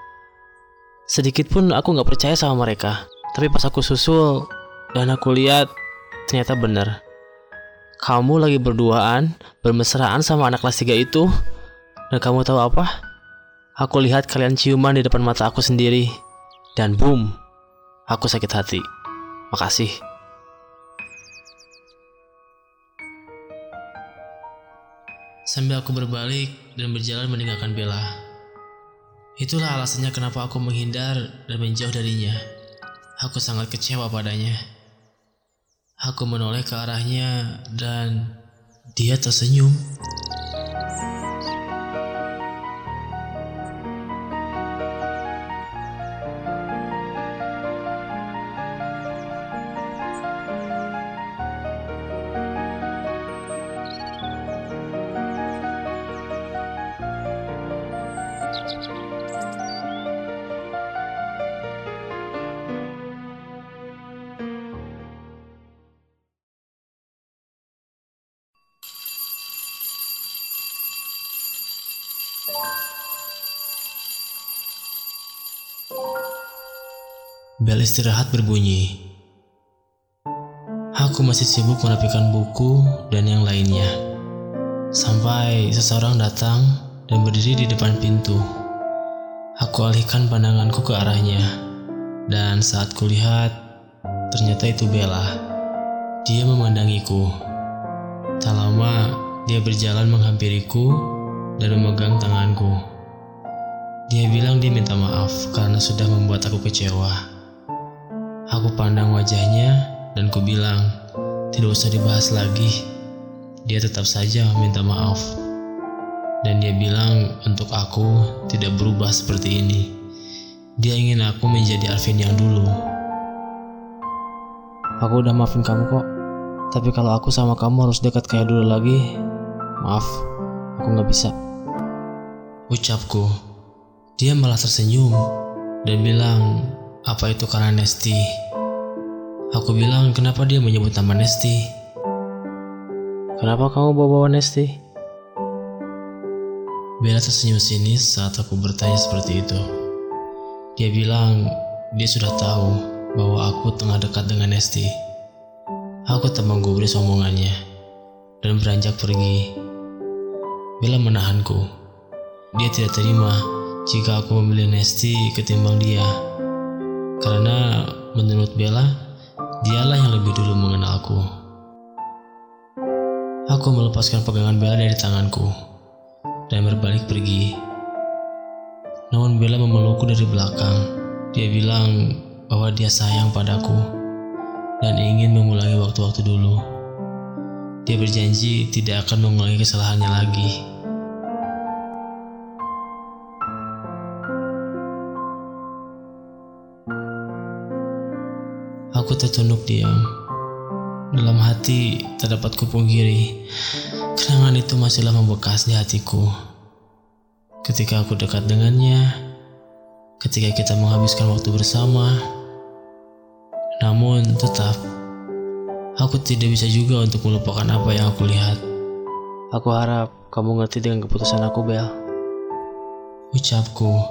Sedikit pun aku nggak percaya sama mereka. Tapi pas aku susul dan aku lihat, ternyata benar. Kamu lagi berduaan, bermesraan sama anak kelas 3 itu. Dan kamu tahu apa? Aku lihat kalian ciuman di depan mata aku sendiri. Dan boom, aku sakit hati. Makasih. Sambil aku berbalik dan berjalan meninggalkan Bella. Itulah alasannya kenapa aku menghindar dan menjauh darinya. Aku sangat kecewa padanya. Aku menoleh ke arahnya dan dia tersenyum. Bel istirahat berbunyi. Aku masih sibuk merapikan buku dan yang lainnya. Sampai seseorang datang dan berdiri di depan pintu. Aku alihkan pandanganku ke arahnya. Dan saat kulihat, ternyata itu Bella. Dia memandangiku. Tak lama, dia berjalan menghampiriku dan memegang tanganku. Dia bilang dia minta maaf karena sudah membuat aku kecewa. Aku pandang wajahnya dan ku bilang, tidak usah dibahas lagi. Dia tetap saja meminta maaf. Dan dia bilang untuk aku tidak berubah seperti ini. Dia ingin aku menjadi Alvin yang dulu. Aku udah maafin kamu kok. Tapi kalau aku sama kamu harus dekat kayak dulu lagi, maaf, aku nggak bisa. Ucapku. Dia malah tersenyum dan bilang, apa itu karena Nesti? Aku bilang, kenapa dia menyebut nama Nesti? Kenapa kamu bawa-bawa Nesti? Bella tersenyum sinis saat aku bertanya seperti itu. Dia bilang dia sudah tahu bahwa aku tengah dekat dengan Nesti. Aku tak menggubris omongannya dan beranjak pergi. Bella menahanku. Dia tidak terima jika aku memilih Nesti ketimbang dia. Karena menurut Bella, dialah yang lebih dulu mengenalku. Aku melepaskan pegangan Bella dari tanganku dan berbalik pergi. Namun Bella memelukku dari belakang. Dia bilang bahwa dia sayang padaku dan ingin mengulangi waktu-waktu dulu. Dia berjanji tidak akan mengulangi kesalahannya lagi. Aku tertunduk diam. Dalam hati terdapat kupungkiri, kenangan itu masihlah membekas di hatiku ketika aku dekat dengannya, ketika kita menghabiskan waktu bersama. Namun tetap, aku tidak bisa juga untuk melupakan apa yang aku lihat. Aku harap kamu ngerti dengan keputusan aku, Bel. Ucapku,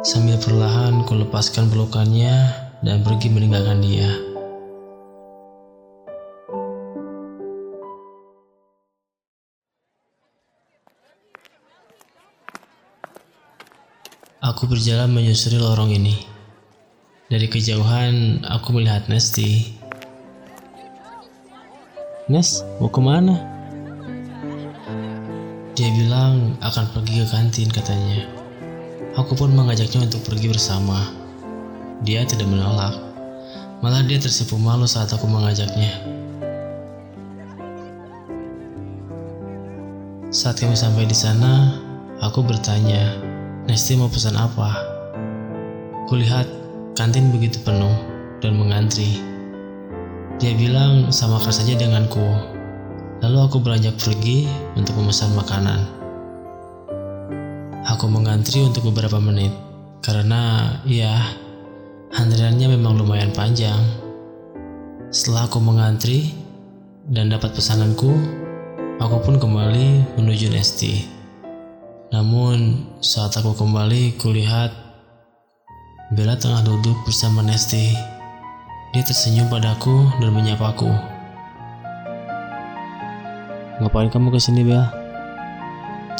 sambil perlahan ku lepaskan pelukannya dan pergi meninggalkan dia. Aku berjalan menyusuri lorong ini. Dari kejauhan, aku melihat Nesti. Nes, mau ke mana? Dia bilang akan pergi ke kantin katanya. Aku pun mengajaknya untuk pergi bersama. Dia tidak menolak. Malah dia tersipu malu saat aku mengajaknya. Saat kami sampai di sana, aku bertanya, Nesti mau pesan apa? Kulihat kantin begitu penuh dan mengantri. Dia bilang samakan saja denganku. Lalu aku beranjak pergi untuk memesan makanan. Aku mengantri untuk beberapa menit karena ya antriannya memang lumayan panjang. Setelah aku mengantri dan dapat pesananku, aku pun kembali menuju Nesti. Namun saat aku kembali kulihat Bella tengah duduk bersama Nesti. Dia tersenyum padaku dan menyapaku. Ngapain kamu ke sini, Bel?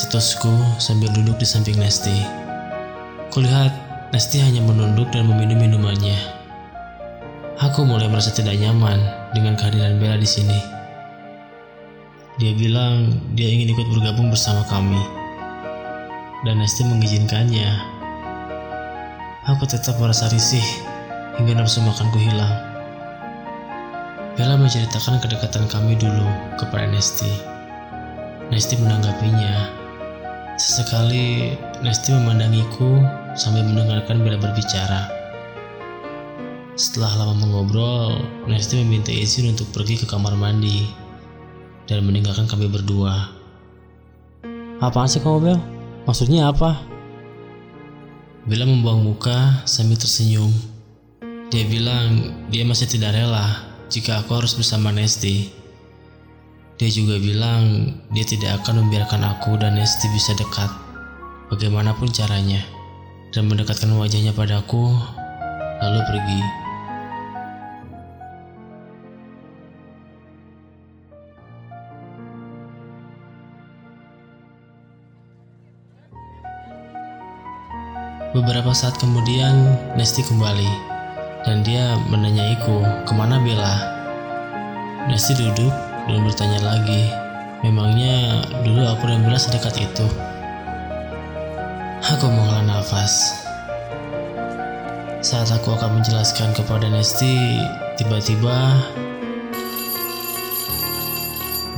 Cetusku sambil duduk di samping Nesti. Kulihat Nesti hanya menunduk dan meminum minumannya. Aku mulai merasa tidak nyaman dengan kehadiran Bella di sini. Dia bilang dia ingin ikut bergabung bersama kami. Dan Nesti mengizinkannya. Aku tetap merasa risih hingga nafsu makanku hilang. Bella menceritakan kedekatan kami dulu kepada Nesti. Nesti menanggapinya. Sesekali Nesti memandangiku sambil mendengarkan Bella berbicara. Setelah lama mengobrol, Nesti meminta izin untuk pergi ke kamar mandi dan meninggalkan kami berdua. Apaan sih kamu, Bel? Maksudnya apa? Bella membuang muka sambil tersenyum. Dia bilang dia masih tidak rela jika aku harus bersama Nesti. Dia juga bilang dia tidak akan membiarkan aku dan Nesti bisa dekat, bagaimanapun caranya, dan mendekatkan wajahnya padaku, lalu pergi. Beberapa saat kemudian, Nesti kembali, dan dia menanyaiku ke mana Bella. Nesti duduk dan bertanya lagi, memangnya dulu aku dan Bella sedekat itu? Aku menghela nafas. Saat aku akan menjelaskan kepada Nesti, tiba-tiba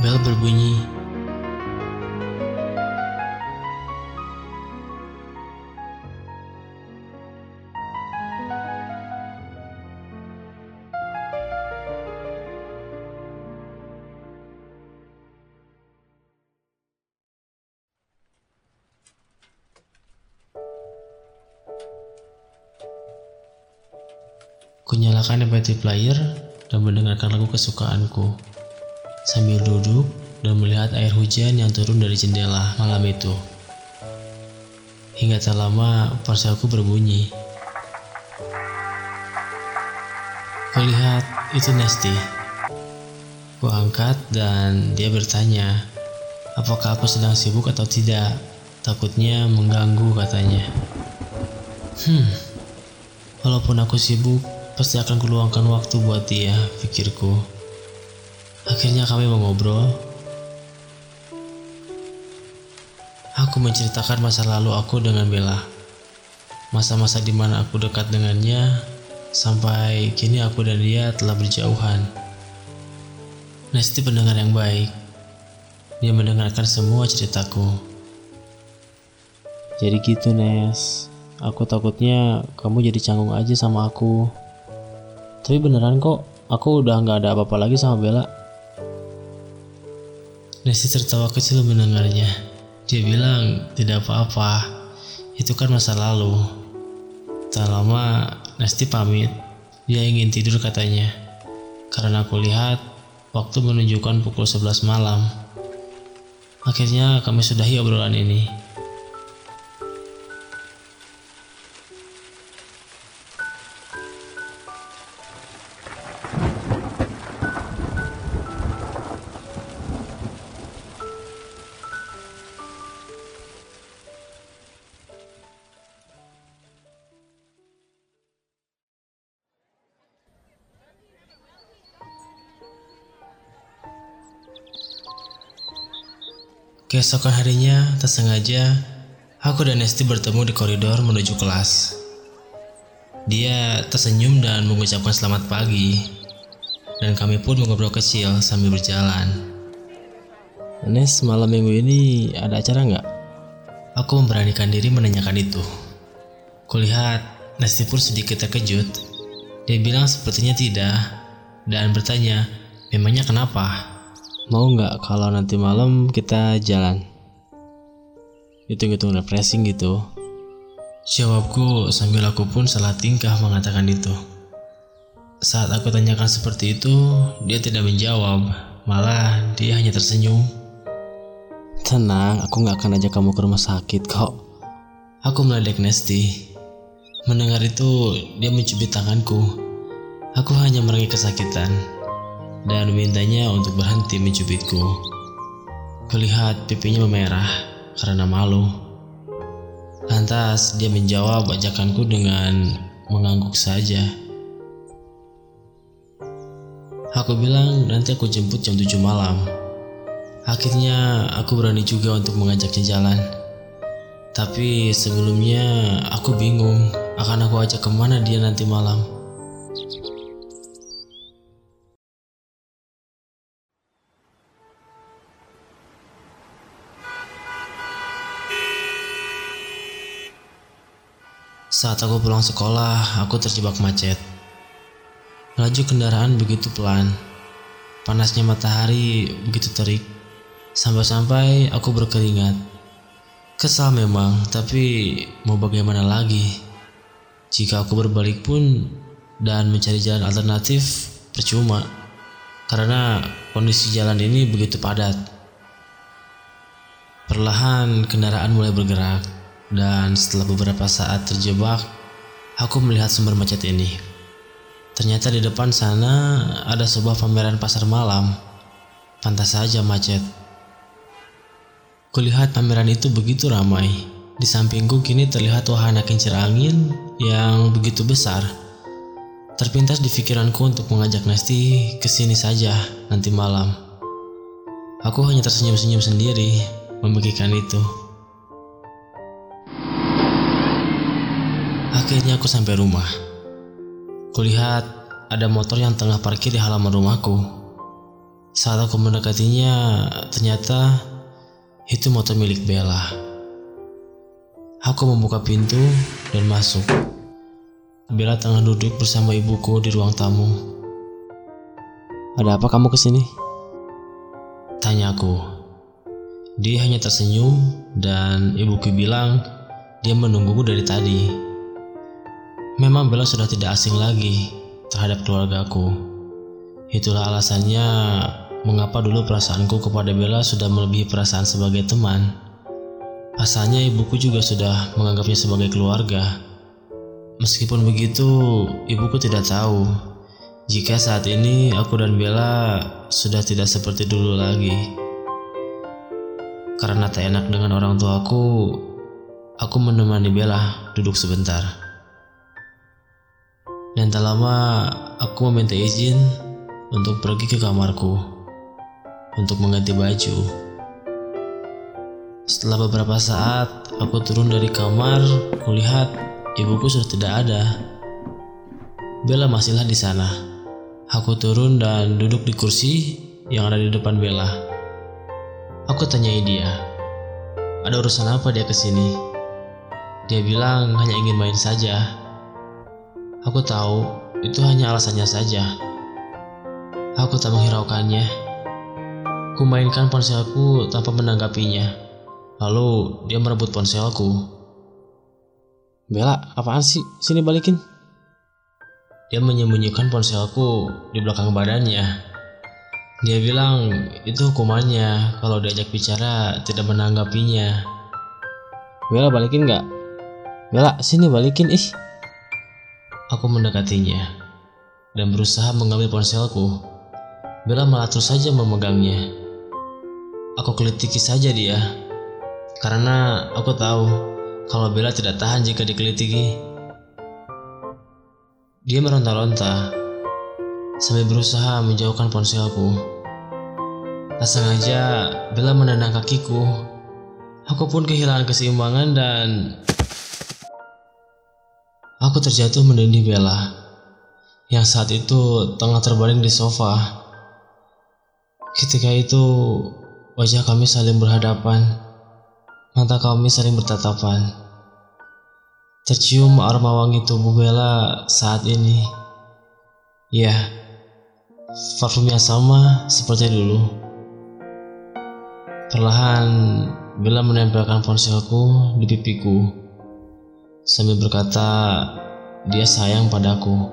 bel berbunyi. Nyalakan MP3 player dan mendengarkan lagu kesukaanku sambil duduk dan melihat air hujan yang turun dari jendela malam itu. Hingga tak lama ponselku berbunyi. Kulihat itu Nesti. Ku angkat dan dia bertanya, apakah aku sedang sibuk atau tidak. Takutnya mengganggu katanya. Hmm, walaupun aku sibuk, pasti akan kuluangkan waktu buat dia, pikirku. Akhirnya kami mengobrol. Aku menceritakan masa lalu aku dengan Bella. Masa-masa di mana aku dekat dengannya, sampai kini aku dan dia telah berjauhan. Nesti pendengar yang baik. Dia mendengarkan semua ceritaku. Jadi gitu Nes Aku takutnya kamu jadi canggung aja sama aku Tapi beneran kok Aku udah nggak ada apa-apa lagi sama Bella Nesti tertawa kecil mendengarnya. Dia bilang tidak apa-apa. Itu kan masa lalu. Tak lama Nesti pamit. Dia ingin tidur katanya. Karena aku lihat waktu menunjukkan pukul 11 malam. Akhirnya kami sudahi obrolan ini. Keesokan harinya, tak sengaja, aku dan Nesti bertemu di koridor menuju kelas. Dia tersenyum dan mengucapkan selamat pagi, dan kami pun mengobrol kecil sambil berjalan. Nes malam minggu ini ada acara nggak? Aku memberanikan diri menanyakan itu. Kulihat Nesti pun sedikit terkejut. Dia bilang sepertinya tidak, dan bertanya, memangnya kenapa? Mau nggak kalau nanti malam kita jalan? Hitung-hitung refreshing gitu. Jawabku sambil aku pun salah tingkah mengatakan itu. Saat aku tanyakan seperti itu, dia tidak menjawab, malah dia hanya tersenyum. Tenang, aku nggak akan ajak kamu ke rumah sakit kok. Aku meledek Nesti. Mendengar itu, dia mencubit tanganku. Aku hanya merengi kesakitan dan memintanya untuk berhenti mencubitku. Kulihat pipinya memerah karena malu. Lantas dia menjawab ajakanku dengan mengangguk saja. Aku bilang nanti aku jemput jam 7 malam. Akhirnya aku berani juga untuk mengajaknya jalan. Tapi sebelumnya aku bingung akan aku ajak ke mana dia nanti malam. Saat aku pulang sekolah, aku terjebak macet. Laju kendaraan begitu pelan. Panasnya matahari begitu terik. Sampai-sampai aku berkeringat. Kesal memang, tapi mau bagaimana lagi? Jika aku berbalik pun dan mencari jalan alternatif, percuma. Karena kondisi jalan ini begitu padat. Perlahan kendaraan mulai bergerak. Dan setelah beberapa saat terjebak, aku melihat sumber macet ini. Ternyata di depan sana ada sebuah pameran pasar malam. Pantas saja macet. Kulihat pameran itu begitu ramai. Di sampingku kini terlihat wahana kincir angin yang begitu besar. Terpintas di pikiranku untuk mengajak Nesti ke sini saja nanti malam. Aku hanya tersenyum-senyum sendiri memikirkan itu. Akhirnya aku sampai rumah. Kulihat ada motor yang tengah parkir di halaman rumahku. Saat aku mendekatinya, ternyata itu motor milik Bella. Aku membuka pintu dan masuk. Bella tengah duduk bersama ibuku di ruang tamu. Ada apa kamu ke sini? Tanyaku. Dia hanya tersenyum dan ibuku bilang dia menungguku dari tadi. Memang Bella sudah tidak asing lagi, terhadap keluargaku. Itulah alasannya mengapa dulu perasaanku kepada Bella sudah melebihi perasaan sebagai teman. Asalnya ibuku juga sudah menganggapnya sebagai keluarga. Meskipun begitu, ibuku tidak tahu jika saat ini aku dan Bella sudah tidak seperti dulu lagi. Karena tak enak dengan orang tuaku, aku menemani Bella duduk sebentar. Dan tak lama aku meminta izin untuk pergi ke kamarku untuk mengganti baju. Setelah beberapa saat, aku turun dari kamar, kulihat ibuku sudah tidak ada. Bella masihlah di sana. Aku turun dan duduk di kursi yang ada di depan Bella. Aku tanyai dia, ada urusan apa dia ke sini? Dia bilang hanya ingin main saja. Aku tahu itu hanya alasannya saja. Aku tak menghiraukannya. Kumainkan ponselku tanpa menanggapinya. Lalu dia merebut ponselku. Bella, apaan sih? Sini balikin. Dia menyembunyikan ponselku di belakang badannya. Dia bilang itu hukumannya kalau diajak bicara tidak menanggapinya. Bella balikin nggak? Bella, sini balikin ih. Aku mendekatinya dan berusaha mengambil ponselku. Bella malah terus saja memegangnya. Aku kelitiki saja dia, karena aku tahu kalau Bella tidak tahan jika dikelitiki. Dia meronta-ronta sambil berusaha menjauhkan ponselku. Tak sengaja Bella menendang kakiku. Aku pun kehilangan keseimbangan dan aku terjatuh menindih Bella yang saat itu tengah terbaring di sofa. Ketika itu wajah kami saling berhadapan, mata kami saling bertatapan. Tercium aroma wangi tubuh Bella saat ini. Ya, parfum yang sama seperti dulu. Perlahan, Bella menempelkan ponselku di pipiku sambil berkata dia sayang padaku.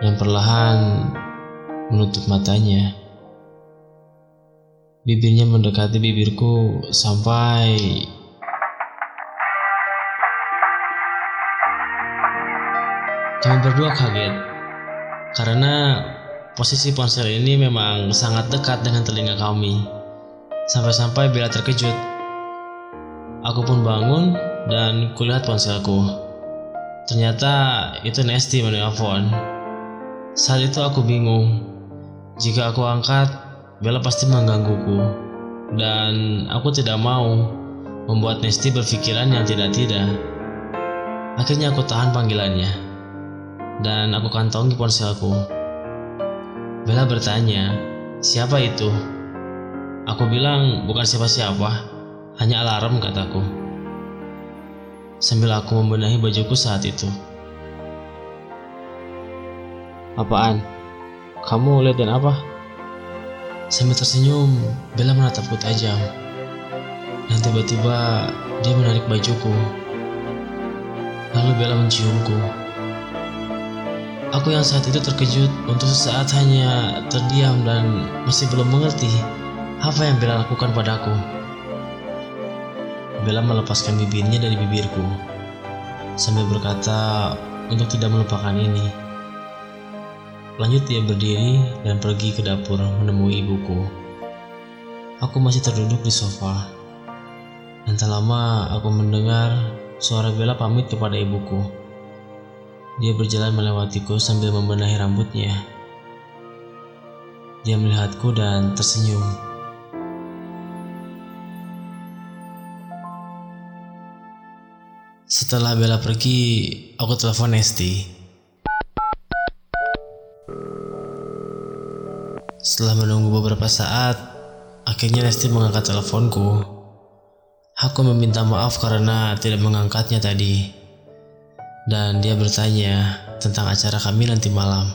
Dan perlahan menutup matanya. Bibirnya mendekati bibirku sampai kami berdua kaget karena posisi ponsel ini memang sangat dekat dengan telinga kami. Sampai-sampai Bella terkejut. Aku pun bangun dan kulihat ponselku. Ternyata itu Nesti menelpon. Saat itu aku bingung. Jika aku angkat, Bella pasti menggangguku. Dan aku tidak mau membuat Nesti berpikiran yang tidak-tidak. Akhirnya aku tahan panggilannya. Dan aku kantongi ponselku. Bella bertanya, siapa itu? Aku bilang bukan siapa-siapa, hanya alarm kataku. Sambil aku membenahi bajuku saat itu. Apaan? Kamu liatin apa? Sambil tersenyum, Bella menatapku tajam. Dan tiba-tiba dia menarik bajuku. Lalu Bella menciumku. Aku yang saat itu terkejut untuk sesaat hanya terdiam dan masih belum mengerti apa yang Bella lakukan padaku. Bella melepaskan bibirnya dari bibirku sambil berkata untuk tidak melupakan ini. Lanjut dia berdiri dan pergi ke dapur menemui ibuku. Aku masih terduduk di sofa. Dan tak lama aku mendengar suara Bella pamit kepada ibuku. Dia berjalan melewatiku sambil membenahi rambutnya. Dia melihatku dan tersenyum. Setelah Bella pergi, aku telepon Nesti. Setelah menunggu beberapa saat, akhirnya Nesti mengangkat teleponku. Aku meminta maaf karena tidak mengangkatnya tadi. Dan dia bertanya tentang acara kami nanti malam.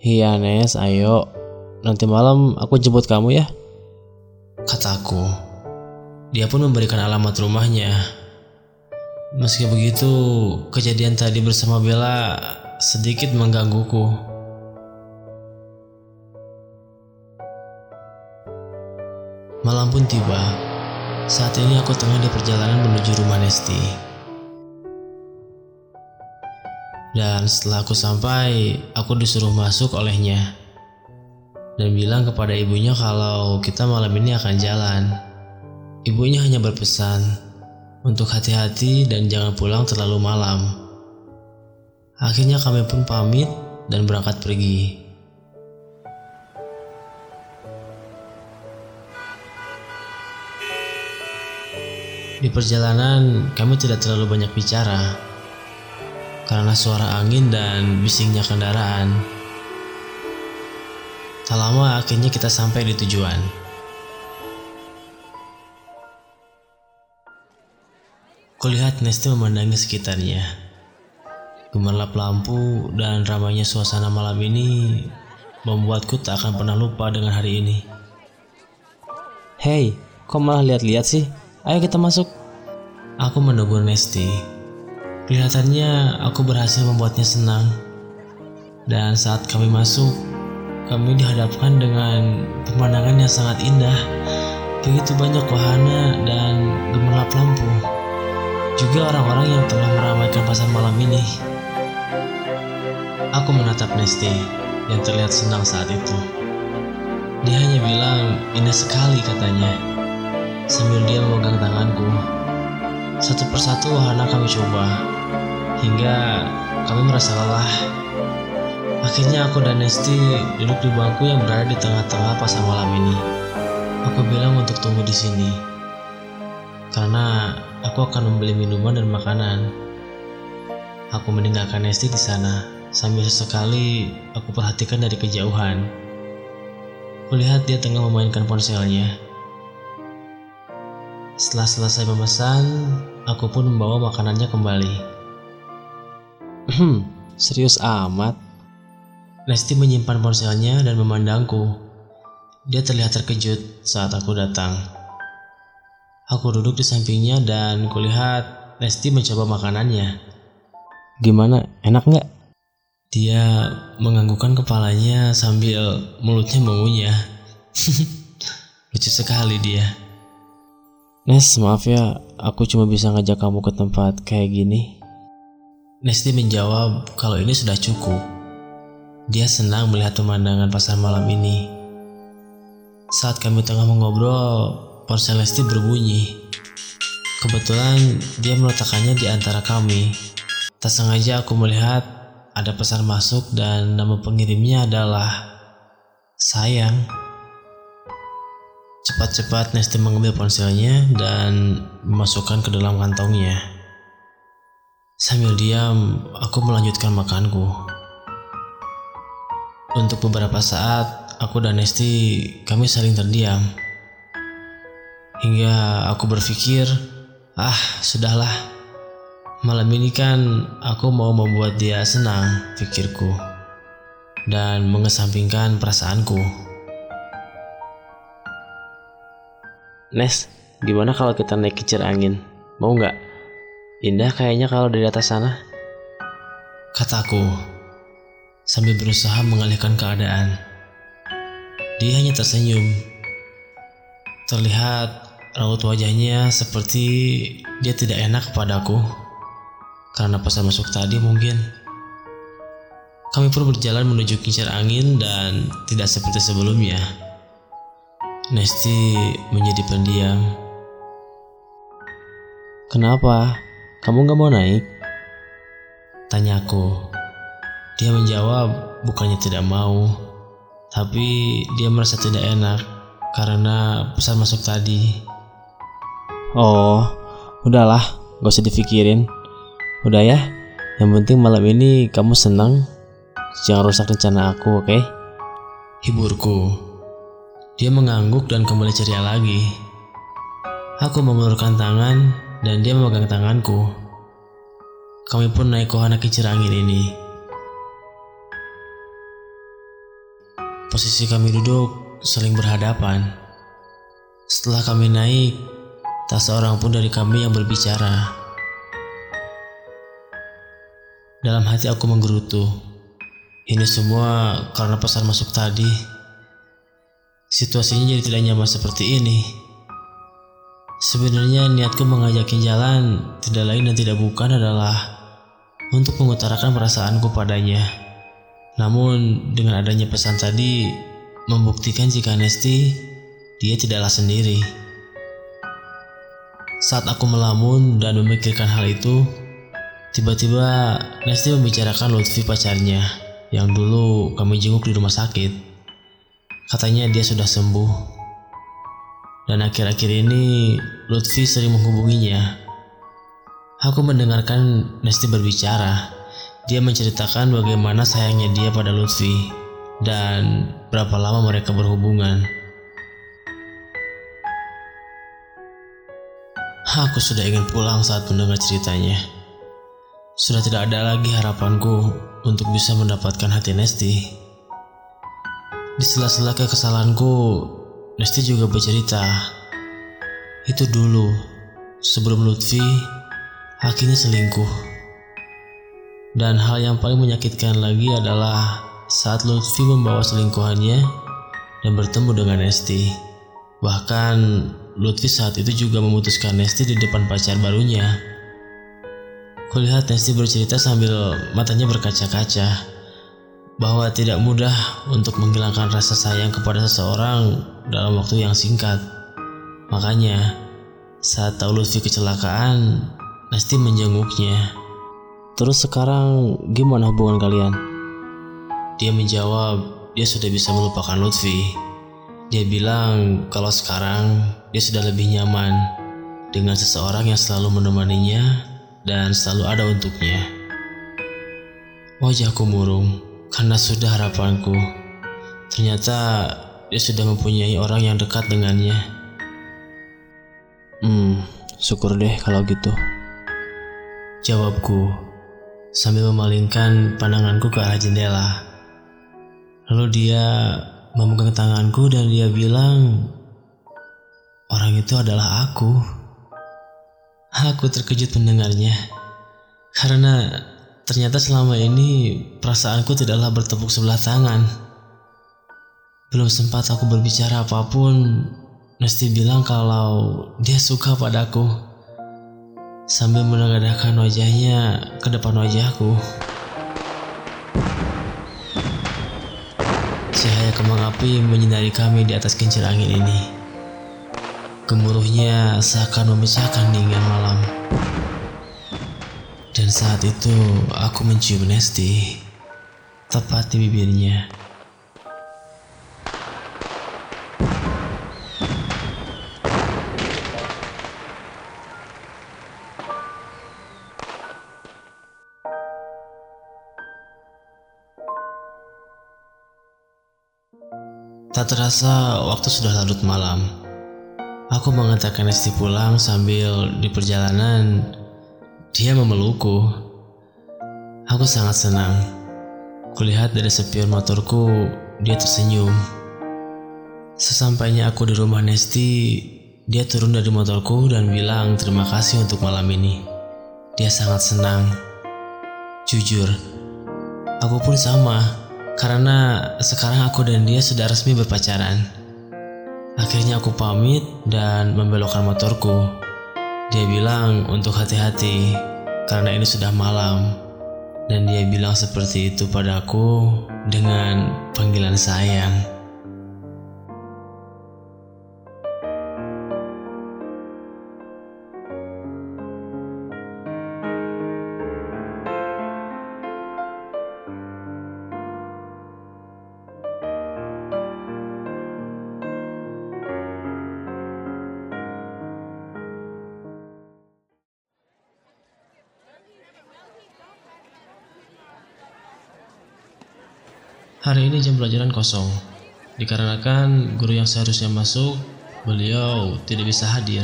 Iya Nes, ayo. Nanti malam aku jemput kamu ya. Kataku. Dia pun memberikan alamat rumahnya. Meski begitu, kejadian tadi bersama Bella sedikit menggangguku. Malam pun tiba. Saat ini aku tengah di perjalanan menuju rumah Nesti. Dan setelah aku sampai, aku disuruh masuk olehnya. Dan bilang kepada ibunya kalau kita malam ini akan jalan. Ibunya hanya berpesan untuk hati-hati dan jangan pulang terlalu malam. Akhirnya kami pun pamit dan berangkat pergi. Di perjalanan, kami tidak terlalu banyak bicara karena suara angin dan bisingnya kendaraan. Tak lama akhirnya kita sampai di tujuan. Kulihat Nesti memandangi sekitarnya. Gemerlap lampu dan ramainya suasana malam ini membuatku tak akan pernah lupa dengan hari ini. Hei, kok malah lihat-lihat sih? Ayo kita masuk. Aku menegur Nesti. Kelihatannya aku berhasil membuatnya senang. Dan saat kami masuk, kami dihadapkan dengan pemandangan yang sangat indah. Begitu banyak wahana dan gemerlap lampu. Juga orang-orang yang telah meramaikan pasar malam ini. Aku menatap Nesti yang terlihat senang saat itu. Dia hanya bilang, indah sekali katanya, sambil dia memegang tanganku. Satu persatu wahana kami coba, hingga kami merasa lelah. Akhirnya aku dan Nesti duduk di bangku yang berada di tengah-tengah pasar malam ini. Aku bilang untuk tunggu di sini, karena aku akan membeli minuman dan makanan. Aku meninggalkan Nesti di sana, sambil sesekali aku perhatikan dari kejauhan. Kulihat dia tengah memainkan ponselnya. Setelah selesai memesan, aku pun membawa makanannya kembali. Hmm, serius amat. Lesti menyimpan ponselnya dan memandangku. Dia terlihat terkejut saat aku datang. Aku duduk di sampingnya dan kulihat Lesti mencoba makanannya. Gimana? Enak nggak? Dia menganggukkan kepalanya sambil mulutnya mengunyah. Lucu sekali dia. Nes, maaf ya, aku cuma bisa ngajak kamu ke tempat kayak gini. Nesti menjawab kalau ini sudah cukup. Dia senang melihat pemandangan pasar malam ini. Saat kami tengah mengobrol, ponsel Nesti berbunyi. Kebetulan dia meletakkannya di antara kami. Tak sengaja aku melihat ada pesan masuk dan nama pengirimnya adalah Sayang. Cepat-cepat Nesti mengambil ponselnya dan memasukkan ke dalam kantongnya. Sambil diam, aku melanjutkan makanku. Untuk beberapa saat, aku dan Nesti kami saling terdiam. Hingga aku berpikir, ah sudahlah. Malam ini kan aku mau membuat dia senang, pikirku. Dan mengesampingkan perasaanku. Nes, gimana kalau kita naik kincir angin? Mau nggak? Indah kayaknya kalau dari atas sana. Kataku, sambil berusaha mengalihkan keadaan. Dia hanya tersenyum. Terlihat raut wajahnya seperti dia tidak enak kepadaku. Karena pesan masuk tadi mungkin. Kami pun berjalan menuju kincir angin dan tidak seperti sebelumnya. Nesti menjadi pendiam. Kenapa? Kamu gak mau naik? Tanyaku. Dia menjawab bukannya tidak mau, tapi dia merasa tidak enak karena pesan masuk tadi. Oh, udahlah, gak usah dipikirin. Udah ya, yang penting malam ini kamu senang. Jangan rusak rencana aku, oke? Okay? Hiburku. Dia mengangguk dan kembali ceria lagi. Aku mengulurkan tangan dan dia memegang tanganku. Kami pun naik ke wahana kincir angin ini. Posisi kami duduk saling berhadapan. Setelah kami naik, tak seorang pun dari kami yang berbicara. Dalam hati aku menggerutu. Ini semua karena pesan masuk tadi. Situasinya jadi tidak nyaman seperti ini. Sebenarnya niatku mengajakin jalan tidak lain dan tidak bukan adalah untuk mengutarakan perasaanku padanya. Namun dengan adanya pesan tadi membuktikan jika Nesti dia tidaklah sendiri. Saat aku melamun dan memikirkan hal itu, tiba-tiba Nesti membicarakan Lutfi pacarnya yang dulu kami jenguk di rumah sakit. Katanya dia sudah sembuh. Dan akhir-akhir ini Lutfi sering menghubunginya. Aku mendengarkan Nesti berbicara. Dia menceritakan bagaimana sayangnya dia pada Lutfi dan berapa lama mereka berhubungan. Aku sudah ingin pulang saat mendengar ceritanya. Sudah tidak ada lagi harapanku untuk bisa mendapatkan hati Nesti. Di sela-sela kesalahanku, Nesti juga bercerita. Itu dulu, sebelum Lutfi akhirnya selingkuh. Dan hal yang paling menyakitkan lagi adalah saat Lutfi membawa selingkuhannya dan bertemu dengan Nesti. Bahkan Lutfi saat itu juga memutuskan Nesti di depan pacar barunya. Kulihat Nesti bercerita sambil matanya berkaca-kaca bahwa tidak mudah untuk menghilangkan rasa sayang kepada seseorang dalam waktu yang singkat. Makanya, saat tahu Lutfi kecelakaan, Nesti menjenguknya. Terus sekarang gimana hubungan kalian? Dia menjawab, dia sudah bisa melupakan Lutfi. Dia bilang kalau sekarang dia sudah lebih nyaman dengan seseorang yang selalu menemaninya dan selalu ada untuknya. Wajahku murung karena sudah harapanku. Ternyata dia sudah mempunyai orang yang dekat dengannya. Hmm, syukur deh kalau gitu. Jawabku sambil memalingkan pandanganku ke arah jendela. Lalu dia memegang tanganku dan dia bilang, orang itu adalah aku. Aku terkejut mendengarnya, karena ternyata selama ini perasaanku tidaklah bertepuk sebelah tangan. Belum sempat aku berbicara apa pun, Nesti bilang kalau dia suka padaku. Sambil menengadahkan wajahnya ke depan wajahku. Cahaya kembang api menyinari kami di atas kincir angin ini. Gemuruhnya seakan memisahkan dingin malam. Dan saat itu aku mencium Nesti, tepat di bibirnya. Tak terasa waktu sudah larut malam. Aku mengantarkan Nesti pulang sambil di perjalanan dia memelukku. Aku sangat senang. Kulihat dari spion motorku, dia tersenyum. Sesampainya aku di rumah Nesti, dia turun dari motorku dan bilang terima kasih untuk malam ini. Dia sangat senang. Jujur, aku pun sama karena sekarang aku dan dia sudah resmi berpacaran. Akhirnya aku pamit dan membelokkan motorku. Dia bilang untuk hati-hati karena ini sudah malam. Dan dia bilang seperti itu padaku dengan panggilan sayang. Hari ini jam pelajaran kosong, dikarenakan guru yang seharusnya masuk, beliau tidak bisa hadir,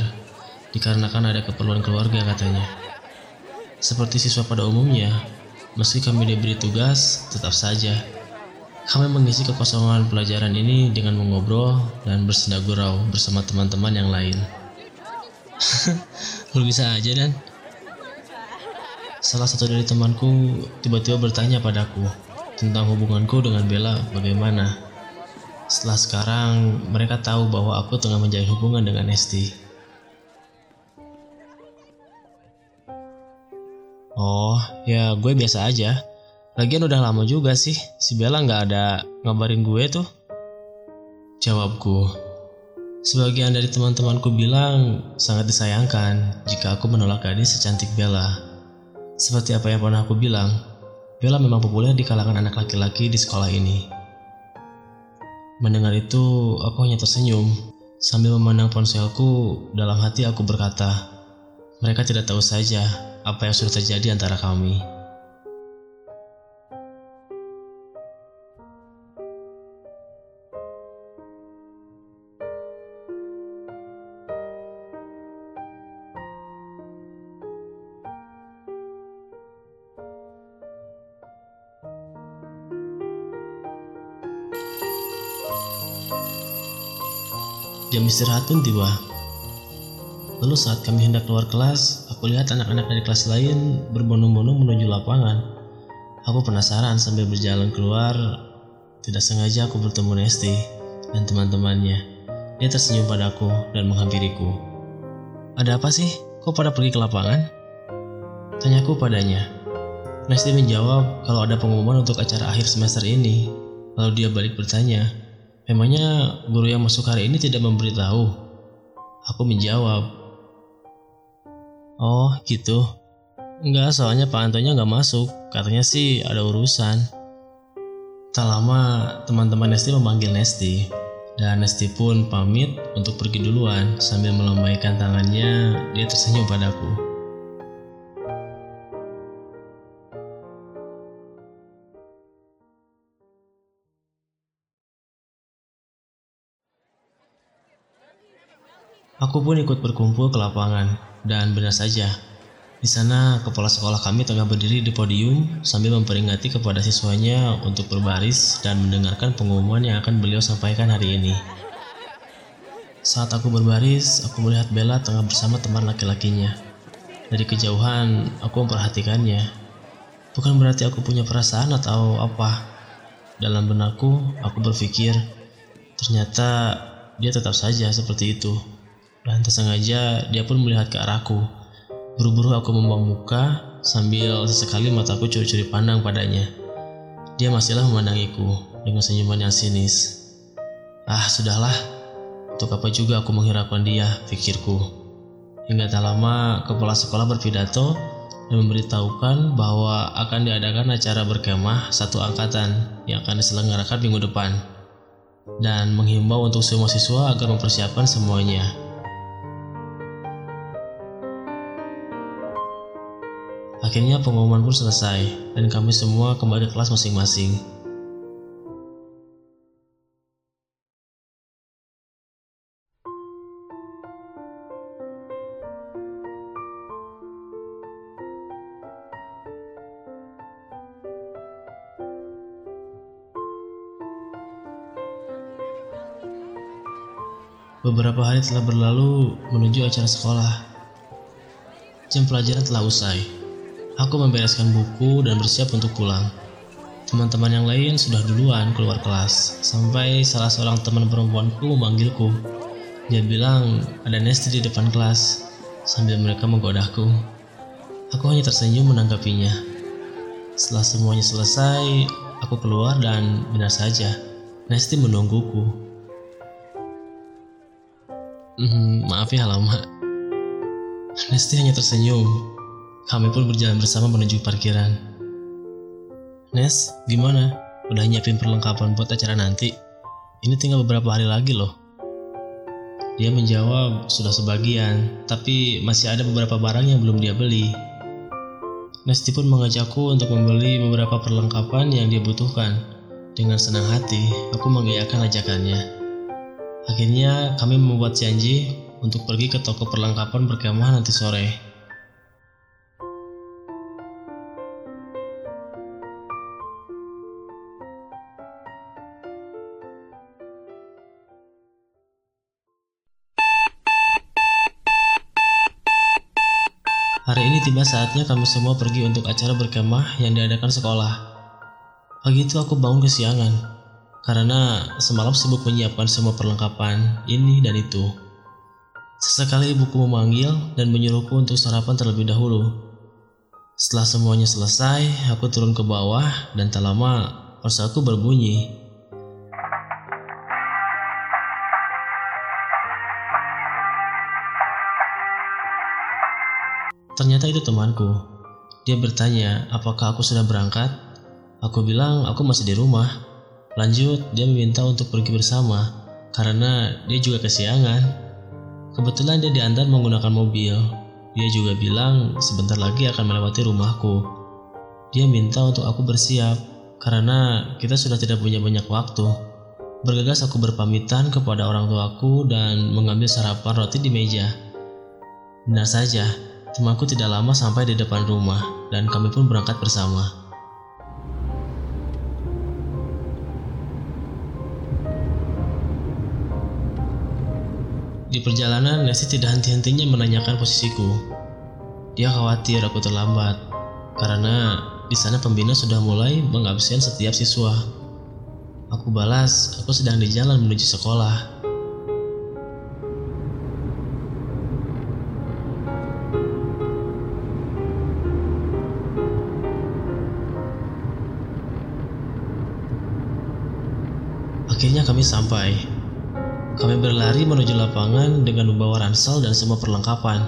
dikarenakan ada keperluan keluarga katanya. Seperti siswa pada umumnya, meski kami diberi tugas, tetap saja kami mengisi kekosongan pelajaran ini dengan mengobrol dan bersenda gurau bersama teman-teman yang lain. Lu bisa aja dan salah satu dari temanku tiba-tiba bertanya padaku tentang hubunganku dengan Bella bagaimana. Setelah sekarang mereka tahu bahwa aku tengah menjalin hubungan dengan Nesti. Oh, ya gue biasa aja. Lagian udah lama juga sih, si Bella nggak ada ngabarin gue tuh. Jawabku, Sebagian dari teman-temanku bilang sangat disayangkan jika aku menolak gadis secantik Bella. Seperti apa yang pernah aku bilang, Bella memang populer di kalangan anak laki-laki di sekolah ini. Mendengar itu, aku hanya tersenyum. Sambil memandang ponselku, dalam hati aku berkata, mereka tidak tahu saja apa yang sudah terjadi antara kami. Jam istirahat pun tiba. Lalu saat kami hendak keluar kelas, aku lihat anak-anak dari kelas lain berbondong-bondong menuju lapangan. Aku penasaran sambil berjalan keluar. Tidak sengaja aku bertemu Nesti dan teman-temannya. Dia tersenyum padaku dan menghampiriku. Ada apa sih? Kok pada pergi ke lapangan? Tanyaku padanya. Nesti menjawab kalau ada pengumuman untuk acara akhir semester ini. Lalu dia balik bertanya, Memangnya guru yang masuk hari ini tidak memberitahu? Aku menjawab, Oh gitu. Enggak, soalnya Pak Antonya nggak masuk. Katanya sih ada urusan. Tak lama, teman-teman Nesti memanggil Nesti. Dan Nesti pun pamit untuk pergi duluan sambil melambaikan tangannya, dia tersenyum padaku. Aku pun ikut berkumpul ke lapangan, dan benar saja, di sana kepala sekolah kami tengah berdiri di podium sambil memperingati kepada siswanya untuk berbaris dan mendengarkan pengumuman yang akan beliau sampaikan hari ini. Saat aku berbaris, aku melihat Bella tengah bersama teman laki-lakinya. Dari kejauhan, aku memperhatikannya. Bukan berarti aku punya perasaan atau apa. Dalam benakku, aku berpikir, ternyata dia tetap saja seperti itu. Dan tersengaja dia pun melihat ke arahku. Buru-buru aku membuang muka sambil sesekali mataku curi-curi pandang padanya. Dia masihlah memandangiku dengan senyuman yang sinis. Ah, sudahlah. Untuk apa juga aku menghiraukan dia, pikirku. Hingga tak lama, kepala sekolah berpidato dan memberitahukan bahwa akan diadakan acara berkemah satu angkatan yang akan diselenggarakan minggu depan dan menghimbau untuk semua siswa agar mempersiapkan semuanya. Akhirnya pengumuman pun selesai dan kami semua kembali ke kelas masing-masing. Beberapa hari telah berlalu menuju acara sekolah. Jam pelajaran telah usai. Aku membereskan buku dan bersiap untuk pulang. Teman-teman yang lain sudah duluan keluar kelas, sampai salah seorang teman perempuanku memanggilku. Dia bilang ada Nesti di depan kelas, sambil mereka menggodaku. Aku hanya tersenyum menanggapinya. Setelah semuanya selesai, aku keluar dan benar saja, Nesti menungguku. Hmm, maaf ya lama. Nesti hanya tersenyum kami pun berjalan bersama menuju parkiran. Nes, gimana? Udah nyiapin perlengkapan buat acara nanti? Ini tinggal beberapa hari lagi loh. Dia menjawab, sudah sebagian, tapi masih ada beberapa barang yang belum dia beli. Nesti pun mengajakku untuk membeli beberapa perlengkapan yang dia butuhkan. Dengan senang hati, aku mengiyakan ajakannya. Akhirnya, kami membuat janji untuk pergi ke toko perlengkapan berkemah nanti sore. Tiba saatnya kami semua pergi untuk acara berkemah yang diadakan sekolah. Pagi itu aku bangun kesiangan karena semalam sibuk menyiapkan semua perlengkapan ini dan itu. Sesekali ibuku memanggil dan menyuruhku untuk sarapan terlebih dahulu. Setelah semuanya selesai, aku turun ke bawah dan tak lama ponselku berbunyi. Ternyata itu temanku. Dia bertanya, apakah aku sudah berangkat? Aku bilang, aku masih di rumah. Lanjut, dia meminta untuk pergi bersama, karena dia juga kesiangan. Kebetulan dia diantar menggunakan mobil. Dia juga bilang sebentar lagi akan melewati rumahku. Dia minta untuk aku bersiap, karena kita sudah tidak punya banyak waktu. Bergegas aku berpamitan kepada orang tuaku dan mengambil sarapan roti di meja. Benar saja, Temanku tidak lama sampai di depan rumah dan kami pun berangkat bersama. Di perjalanan, Nesi tidak henti-hentinya menanyakan posisiku. Dia khawatir aku terlambat, karena di sana pembina sudah mulai mengabsen setiap siswa. Aku balas, aku sedang di jalan menuju sekolah. Akhirnya kami sampai. Kami berlari menuju lapangan dengan membawa ransel dan semua perlengkapan.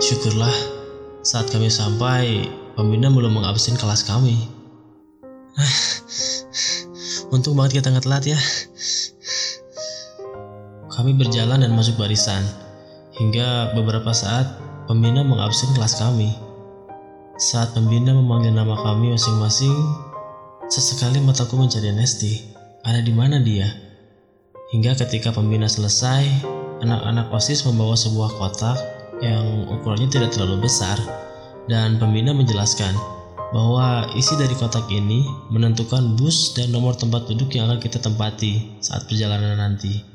Syukurlah, saat kami sampai, pembina belum mengabsen kelas kami. Untung banget kita nggak telat ya. Kami berjalan dan masuk barisan. Hingga beberapa saat, pembina mengabsen kelas kami. Saat pembina memanggil nama kami masing-masing, sesekali mataku mencari Nesti. Ada di mana dia? Hingga ketika pembina selesai, anak-anak OSIS membawa sebuah kotak yang ukurannya tidak terlalu besar dan pembina menjelaskan bahwa isi dari kotak ini menentukan bus dan nomor tempat duduk yang akan kita tempati saat perjalanan nanti.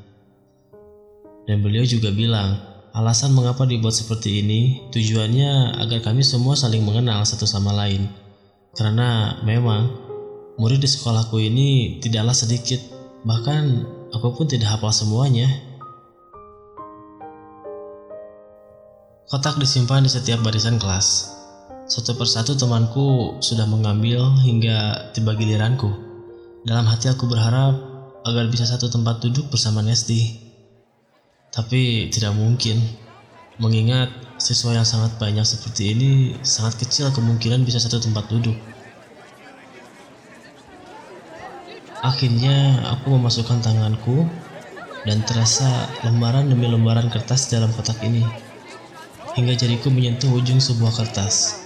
Dan beliau juga bilang, alasan mengapa dibuat seperti ini tujuannya agar kami semua saling mengenal satu sama lain. Karena memang Murid di sekolahku ini tidaklah sedikit, bahkan aku pun tidak hafal semuanya. Kotak disimpan di setiap barisan kelas. Satu persatu temanku sudah mengambil hingga tiba giliranku. Dalam hati aku berharap agar bisa satu tempat duduk bersama Nesti. Tapi tidak mungkin, mengingat siswa yang sangat banyak seperti ini sangat kecil kemungkinan bisa satu tempat duduk. Akhirnya aku memasukkan tanganku dan terasa lembaran demi lembaran kertas dalam kotak ini. Hingga jariku menyentuh ujung sebuah kertas.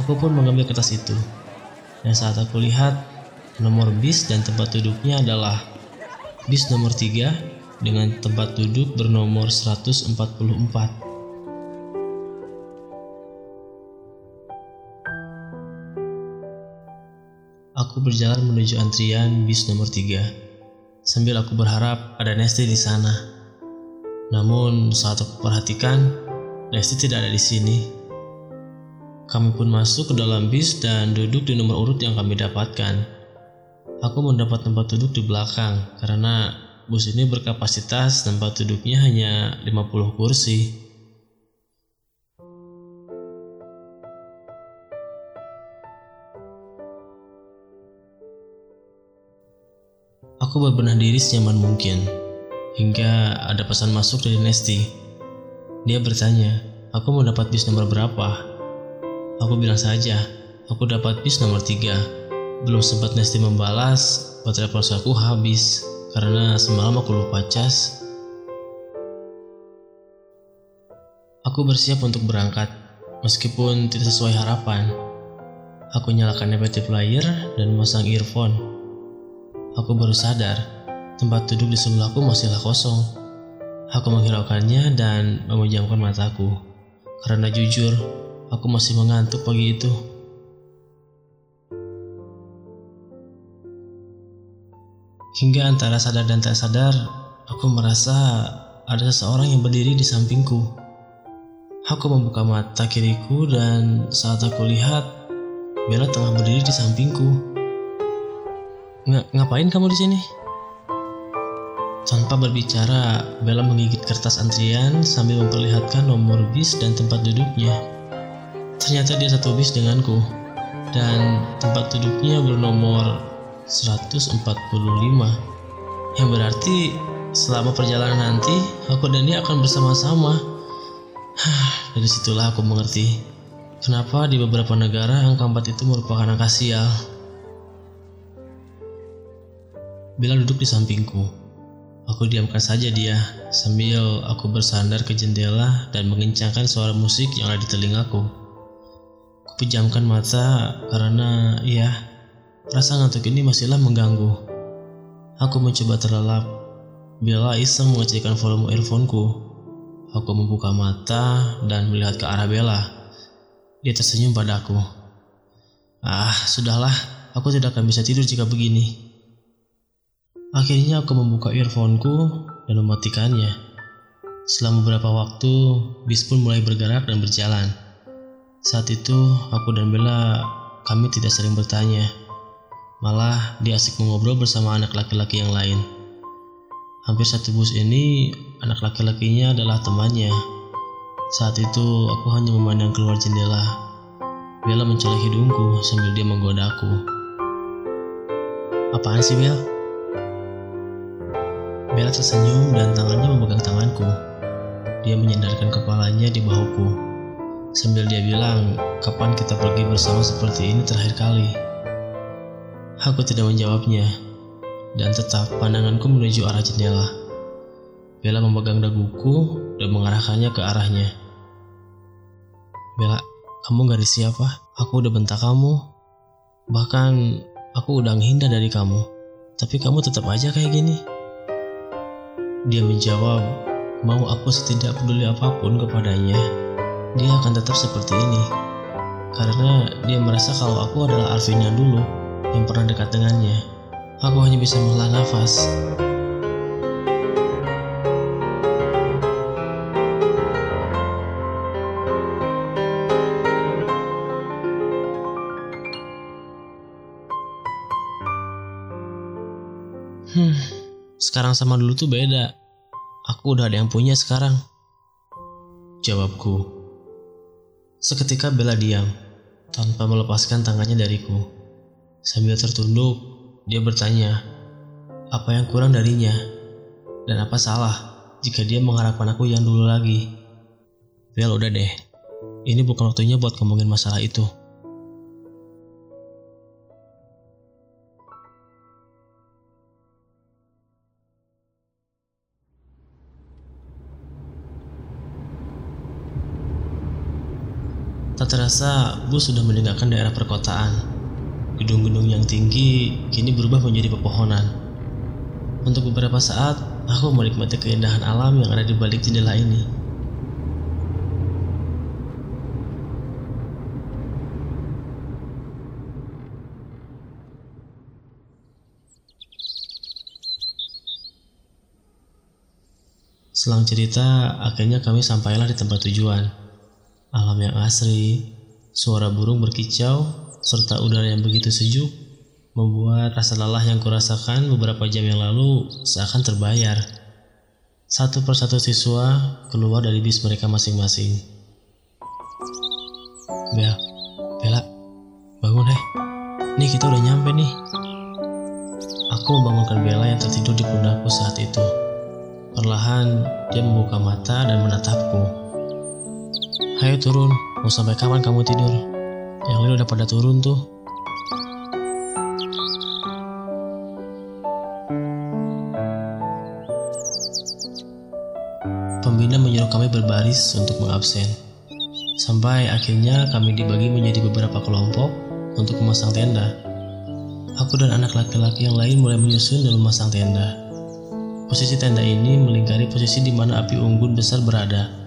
Aku pun mengambil kertas itu. Dan saat aku lihat, nomor bis dan tempat duduknya adalah bis nomor 3 dengan tempat duduk bernomor 144. Aku berjalan menuju antrian bis nomor 3, sambil aku berharap ada Nesti di sana. Namun saat aku perhatikan, Nesti tidak ada di sini. Kami pun masuk ke dalam bis dan duduk di nomor urut yang kami dapatkan. Aku mendapat tempat duduk di belakang karena bus ini berkapasitas tempat duduknya hanya 50 kursi. Aku berbenah diri senyaman mungkin, hingga ada pesan masuk dari Nesti. Dia bertanya, aku mau dapat bis nomor berapa? Aku bilang saja, aku dapat bis nomor tiga. Belum sempat Nesti membalas, baterai ponselku habis karena semalam aku lupa cas. Aku bersiap untuk berangkat, meskipun tidak sesuai harapan. Aku nyalakan negatif player dan memasang earphone. Aku baru sadar, tempat duduk di sebelahku masihlah kosong. Aku menghiraukannya dan memejamkan mataku. Karena jujur, aku masih mengantuk pagi itu. Hingga antara sadar dan tak sadar, aku merasa ada seseorang yang berdiri di sampingku. Aku membuka mata kiriku dan saat aku lihat Bella tengah berdiri di sampingku. Ng ngapain kamu di sini? Tanpa berbicara, Bella menggigit kertas antrian sambil memperlihatkan nomor bis dan tempat duduknya. Ternyata dia satu bis denganku, dan tempat duduknya bernomor 145. Yang berarti selama perjalanan nanti, aku dan dia akan bersama-sama. Dari situlah aku mengerti kenapa di beberapa negara angka 4 itu merupakan angka sial. Bila duduk di sampingku, aku diamkan saja dia sambil aku bersandar ke jendela dan mengencangkan suara musik yang ada di telingaku. Aku pejamkan mata karena ya rasa ngantuk ini masihlah mengganggu. Aku mencoba terlelap. Bila iseng mengecilkan volume earphoneku, aku membuka mata dan melihat ke arah Bella. Dia tersenyum padaku. Ah, sudahlah, aku tidak akan bisa tidur jika begini. Akhirnya aku membuka earphoneku dan mematikannya. Selama beberapa waktu, bis pun mulai bergerak dan berjalan. Saat itu, aku dan Bella, kami tidak sering bertanya. Malah, dia asik mengobrol bersama anak laki-laki yang lain. Hampir satu bus ini, anak laki-lakinya adalah temannya. Saat itu, aku hanya memandang keluar jendela. Bella mencolek hidungku sambil dia menggodaku. Apaan sih, Bella? Bella tersenyum dan tangannya memegang tanganku. Dia menyandarkan kepalanya di bahuku. Sambil dia bilang, kapan kita pergi bersama seperti ini terakhir kali? Aku tidak menjawabnya, dan tetap pandanganku menuju arah jendela. Bella memegang daguku dan mengarahkannya ke arahnya. Bella, kamu gak siapa? Aku udah bentak kamu. Bahkan aku udah menghindar dari kamu. Tapi kamu tetap aja kayak gini. Dia menjawab, mau aku setidak peduli apa pun kepadanya, dia akan tetap seperti ini. Karena dia merasa kalau aku adalah Alvin yang dulu, yang pernah dekat dengannya. Aku hanya bisa menghela nafas. Sekarang sama dulu tuh beda. Aku udah ada yang punya sekarang. Jawabku. Seketika Bella diam, tanpa melepaskan tangannya dariku. Sambil tertunduk, dia bertanya, apa yang kurang darinya? Dan apa salah jika dia mengharapkan aku yang dulu lagi? Bella udah deh, ini bukan waktunya buat ngomongin masalah itu. Tak terasa, bus sudah meninggalkan daerah perkotaan. Gedung-gedung yang tinggi kini berubah menjadi pepohonan. Untuk beberapa saat, aku menikmati keindahan alam yang ada di balik jendela ini. Selang cerita, akhirnya kami sampailah di tempat tujuan. Alam yang asri, suara burung berkicau, serta udara yang begitu sejuk membuat rasa lelah yang kurasakan beberapa jam yang lalu seakan terbayar. Satu persatu siswa keluar dari bis mereka masing-masing. Bel, Bella, bangun deh. Nih kita udah nyampe nih. Aku membangunkan Bella yang tertidur di pundakku saat itu. Perlahan dia membuka mata dan menatapku. Ayo turun, mau sampai kapan kamu tidur? Yang lain udah pada turun tuh. Pembina menyuruh kami berbaris untuk mengabsen. Sampai akhirnya kami dibagi menjadi beberapa kelompok untuk memasang tenda. Aku dan anak laki-laki yang lain mulai menyusun dan memasang tenda. Posisi tenda ini melingkari posisi di mana api unggun besar berada.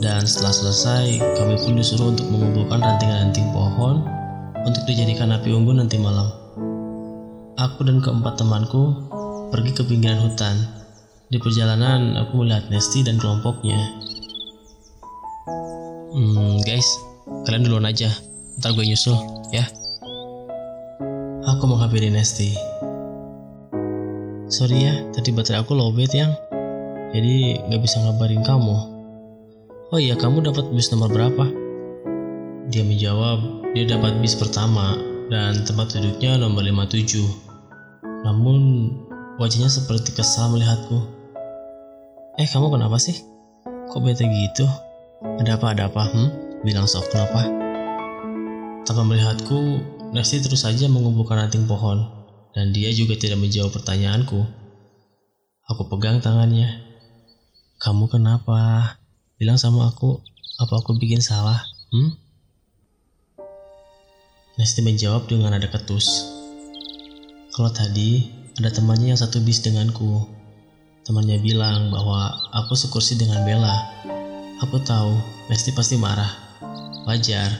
Dan setelah selesai, kami pun disuruh untuk mengumpulkan ranting-ranting pohon untuk dijadikan api unggun nanti malam. Aku dan keempat temanku pergi ke pinggiran hutan. Di perjalanan, aku melihat Nesti dan kelompoknya. Hmm, guys, kalian duluan aja. Ntar gue nyusul, ya. Aku menghampiri Nesti. Sorry ya, tadi baterai aku lowbat yang. Jadi gak bisa ngabarin kamu. Oh iya, kamu dapat bis nomor berapa? Dia menjawab, dia dapat bis pertama dan tempat duduknya nomor 57. Namun, wajahnya seperti kesal melihatku. Eh, kamu kenapa sih? Kok bete gitu? Ada apa, ada apa, hmm? Bilang sok kenapa? Tanpa melihatku, Nesti terus saja mengumpulkan ranting pohon, dan dia juga tidak menjawab pertanyaanku. Aku pegang tangannya. Kamu kenapa? Bilang sama aku, apa aku bikin salah? Hmm? Nesti menjawab dengan ada ketus. Kalau tadi ada temannya yang satu bis denganku, Temannya bilang bahwa aku sekursi dengan Bella. Aku tahu, Lesti pasti marah. Wajar,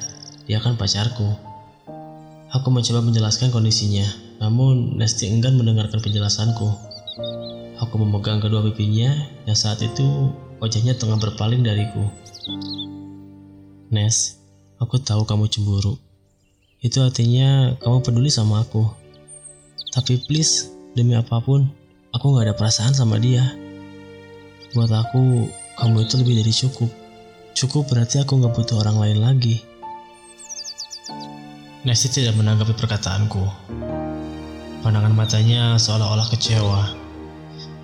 dia kan pacarku. Aku mencoba menjelaskan kondisinya, namun Lesti enggan mendengarkan penjelasanku. Aku memegang kedua pipinya yang saat itu wajahnya tengah berpaling dariku. Nes, aku tahu kamu cemburu. Itu artinya kamu peduli sama aku. Tapi please, demi apa pun, Aku gak ada perasaan sama dia. Buat aku, kamu itu lebih dari cukup. Cukup berarti aku gak butuh orang lain lagi. Nesti tidak menanggapi perkataanku. Pandangan matanya seolah-olah kecewa.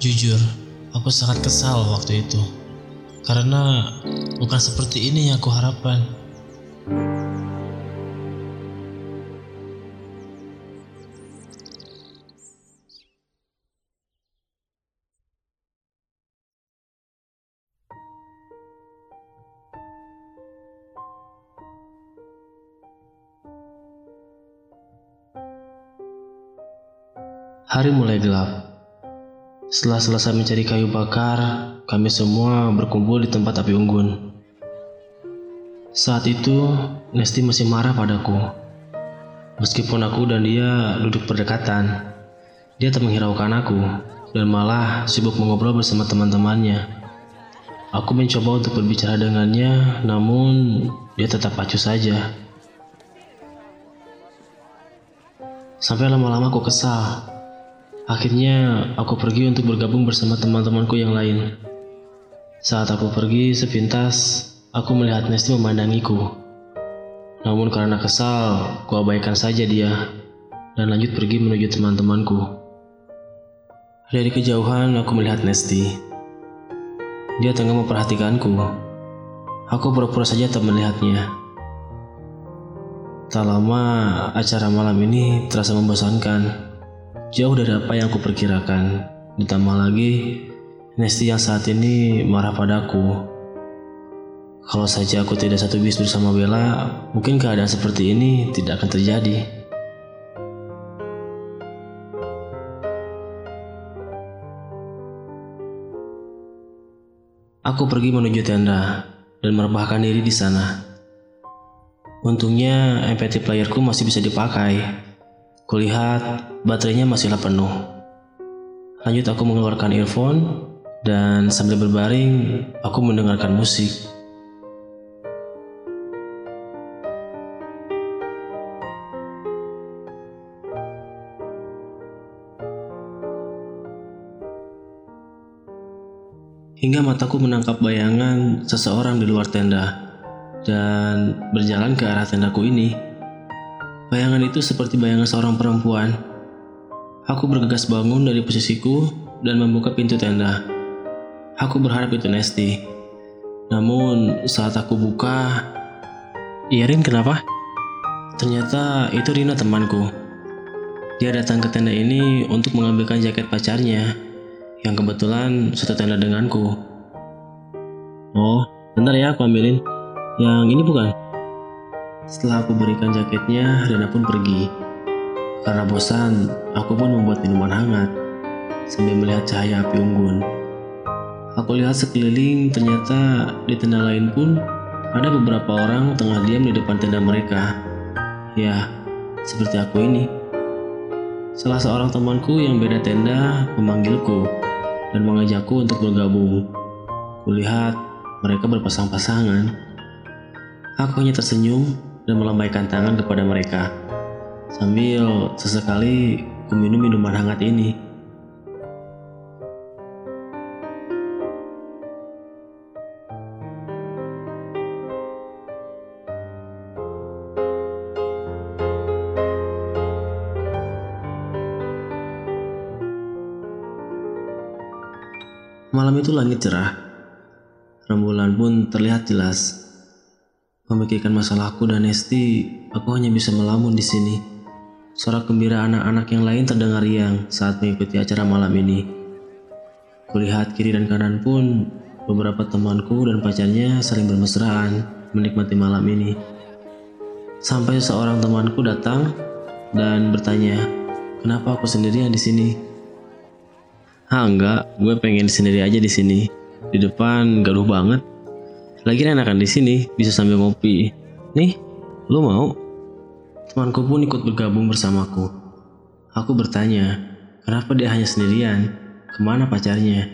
Jujur, aku sangat kesal waktu itu. Karena bukan seperti ini yang aku harapkan. Hari mulai gelap. Setelah selesai mencari kayu bakar, kami semua berkumpul di tempat api unggun. Saat itu, Nesti masih marah padaku. Meskipun aku dan dia duduk berdekatan, dia tak menghiraukan aku dan malah sibuk mengobrol bersama teman-temannya. Aku mencoba untuk berbicara dengannya, namun dia tetap acuh saja. Sampai lama-lama aku kesal Akhirnya aku pergi untuk bergabung bersama teman-temanku yang lain. Saat aku pergi sepintas, aku melihat Nesti memandangiku. Namun karena kesal, ku abaikan saja dia dan lanjut pergi menuju teman-temanku. Dari kejauhan aku melihat Nesti. Dia tengah memperhatikanku. Aku pura-pura saja tak melihatnya. Tak lama acara malam ini terasa membosankan. Jauh dari apa yang aku perkirakan. Ditambah lagi, Nesti yang saat ini marah padaku. Kalau saja aku tidak satu bis bersama Bella, mungkin keadaan seperti ini tidak akan terjadi. Aku pergi menuju tenda dan merebahkan diri di sana. Untungnya MPT playerku masih bisa dipakai Kulihat baterainya masihlah penuh. Lanjut aku mengeluarkan earphone dan sambil berbaring aku mendengarkan musik. Hingga mataku menangkap bayangan seseorang di luar tenda dan berjalan ke arah tendaku ini. Bayangan itu seperti bayangan seorang perempuan. Aku bergegas bangun dari posisiku dan membuka pintu tenda. Aku berharap itu Nesti. Namun saat aku buka, Irin kenapa? Ternyata itu Rina temanku. Dia datang ke tenda ini untuk mengambilkan jaket pacarnya yang kebetulan satu tenda denganku. Oh, bentar ya aku ambilin. Yang ini bukan? Setelah aku berikan jaketnya, Rena pun pergi. Karena bosan, aku pun membuat minuman hangat sambil melihat cahaya api unggun. Aku lihat sekeliling, ternyata di tenda lain pun ada beberapa orang tengah diam di depan tenda mereka. Ya, seperti aku ini. Salah seorang temanku yang beda tenda memanggilku dan mengajakku untuk bergabung. Kulihat mereka berpasang-pasangan. Aku hanya tersenyum dan melambaikan tangan kepada mereka. Sambil sesekali ku minum minuman hangat ini. Itu langit cerah. Rembulan pun terlihat jelas. Memikirkan masalahku dan Nesti, aku hanya bisa melamun di sini. Sorak gembira anak-anak yang lain terdengar riang saat mengikuti acara malam ini. Kulihat kiri dan kanan pun beberapa temanku dan pacarnya saling bermesraan menikmati malam ini. Sampai seorang temanku datang dan bertanya, "Kenapa aku sendirian di sini?" Ah enggak, gue pengen sendiri aja di sini. Di depan gaduh banget. Lagi enakan di sini, bisa sambil ngopi. Nih, lu mau? Temanku pun ikut bergabung bersamaku. Aku bertanya, kenapa dia hanya sendirian? Ke mana pacarnya?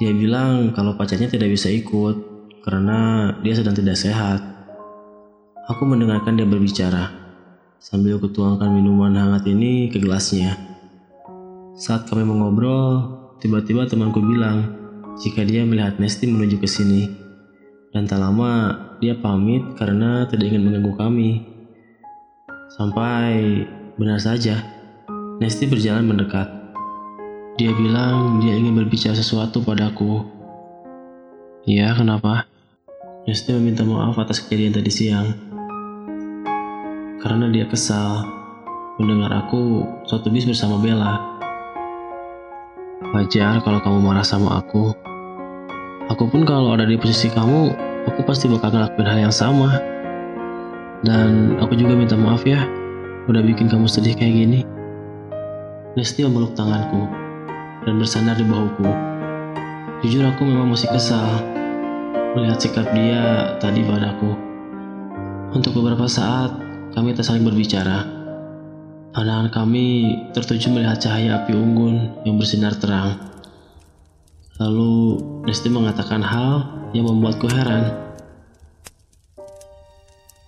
Dia bilang kalau pacarnya tidak bisa ikut karena dia sedang tidak sehat. Aku mendengarkan dia berbicara sambil kutuangkan minuman hangat ini ke gelasnya. Saat kami mengobrol, tiba-tiba temanku bilang jika dia melihat Nesti menuju ke sini. Dan tak lama dia pamit karena tidak ingin mengganggu kami. Sampai benar saja, Nesti berjalan mendekat. Dia bilang dia ingin berbicara sesuatu padaku. Iya, kenapa? Nesti meminta maaf atas kejadian tadi siang. Karena dia kesal mendengar aku suatu bis bersama Bella. Wajar kalau kamu marah sama aku. Aku pun kalau ada di posisi kamu, aku pasti bakal ngelakuin hal yang sama. Dan aku juga minta maaf ya, udah bikin kamu sedih kayak gini. Lesti memeluk tanganku dan bersandar di bahuku. Jujur aku memang masih kesal melihat sikap dia tadi padaku. Untuk beberapa saat, kami tak saling berbicara. Pandangan kami tertuju melihat cahaya api unggun yang bersinar terang. Lalu Nesti mengatakan hal yang membuatku heran.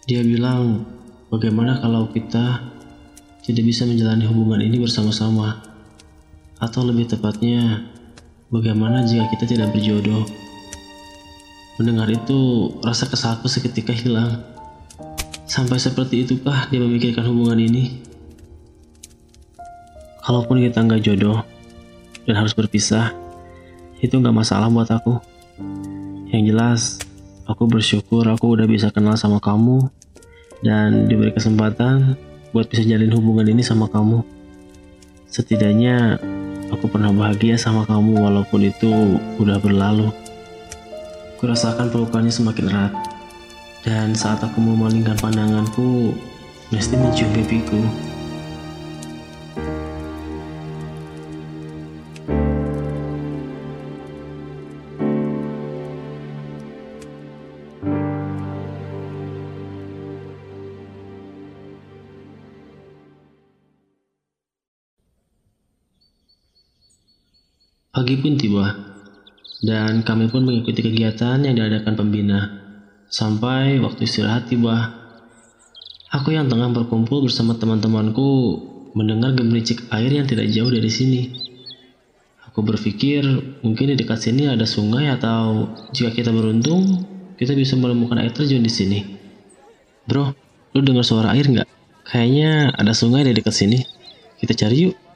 Dia bilang, bagaimana kalau kita tidak bisa menjalani hubungan ini bersama-sama? Atau lebih tepatnya, bagaimana jika kita tidak berjodoh? Mendengar itu, rasa kesalku seketika hilang. Sampai seperti itukah dia memikirkan hubungan ini? Kalaupun kita nggak jodoh dan harus berpisah, itu nggak masalah buat aku. Yang jelas, aku bersyukur aku udah bisa kenal sama kamu dan diberi kesempatan buat bisa jalin hubungan ini sama kamu. Setidaknya aku pernah bahagia sama kamu walaupun itu udah berlalu. Kurasakan pelukannya semakin erat. Dan saat aku memalingkan pandanganku, Nesti mencium pipiku. Pagi pun tiba, dan kami pun mengikuti kegiatan yang diadakan pembina. Sampai waktu istirahat tiba, aku yang tengah berkumpul bersama teman-temanku mendengar gemericik air yang tidak jauh dari sini. Aku berpikir mungkin di dekat sini ada sungai atau jika kita beruntung, kita bisa menemukan air terjun di sini. Bro, lu dengar suara air nggak? Kayaknya ada sungai di dekat sini. Kita cari yuk.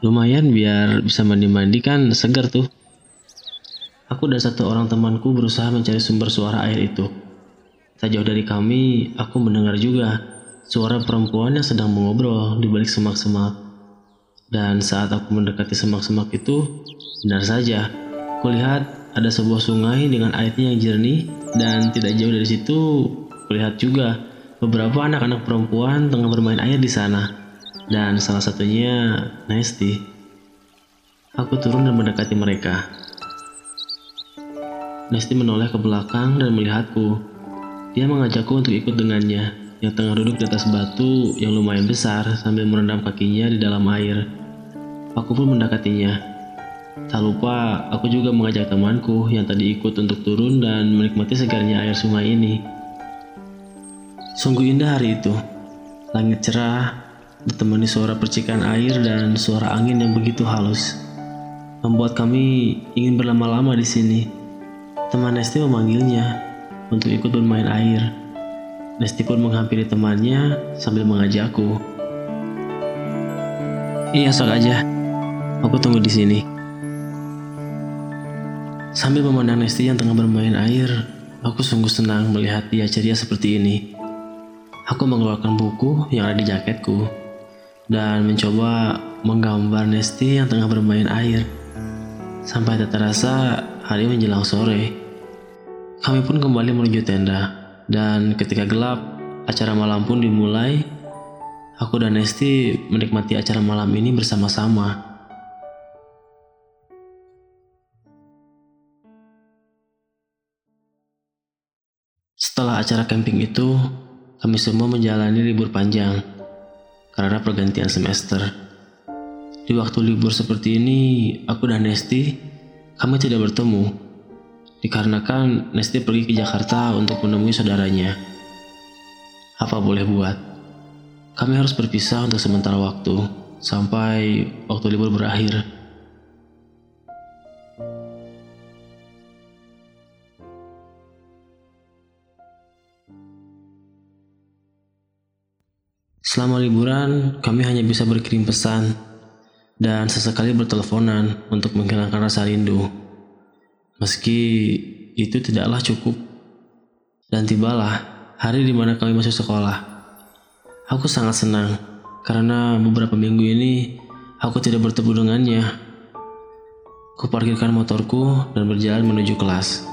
Lumayan biar bisa mandi-mandi kan segar tuh. Aku dan satu orang temanku berusaha mencari sumber suara air itu. Tak jauh dari kami, aku mendengar juga suara perempuan yang sedang mengobrol di balik semak-semak. Dan saat aku mendekati semak-semak itu, benar saja, kulihat ada sebuah sungai dengan airnya yang jernih dan tidak jauh dari situ, kulihat juga beberapa anak-anak perempuan tengah bermain air di sana dan salah satunya Nesti. Aku turun dan mendekati mereka. Nesti menoleh ke belakang dan melihatku. Dia mengajakku untuk ikut dengannya, yang tengah duduk di atas batu yang lumayan besar sambil merendam kakinya di dalam air. Aku pun mendekatinya. Tak lupa, aku juga mengajak temanku yang tadi ikut untuk turun dan menikmati segarnya air sungai ini. Sungguh indah hari itu. Langit cerah, ditemani suara percikan air dan suara angin yang begitu halus. Membuat kami ingin berlama-lama di sini. Teman Nesti memanggilnya untuk ikut bermain air. Nesti pun menghampiri temannya sambil mengajakku. Iya, sok aja. Aku tunggu di sini. Sambil memandang Nesti yang tengah bermain air, aku sungguh senang melihat dia ceria seperti ini. Aku mengeluarkan buku yang ada di jaketku dan mencoba menggambar Nesti yang tengah bermain air. Sampai tak terasa hari menjelang sore. Kami pun kembali menuju tenda dan ketika gelap, acara malam pun dimulai. Aku dan Nesti menikmati acara malam ini bersama-sama. Setelah acara camping itu, kami semua menjalani libur panjang karena pergantian semester. Di waktu libur seperti ini, aku dan Nesti, kami tidak bertemu. Dikarenakan Nesti pergi ke Jakarta untuk menemui saudaranya. Apa boleh buat? Kami harus berpisah untuk sementara waktu, sampai waktu libur berakhir. Selama liburan, kami hanya bisa berkirim pesan dan sesekali berteleponan untuk menghilangkan rasa rindu. Meski itu tidaklah cukup. Dan tibalah hari di mana kami masuk sekolah. Aku sangat senang karena beberapa minggu ini aku tidak bertemu dengannya. Kuparkirkan motorku dan berjalan menuju kelas.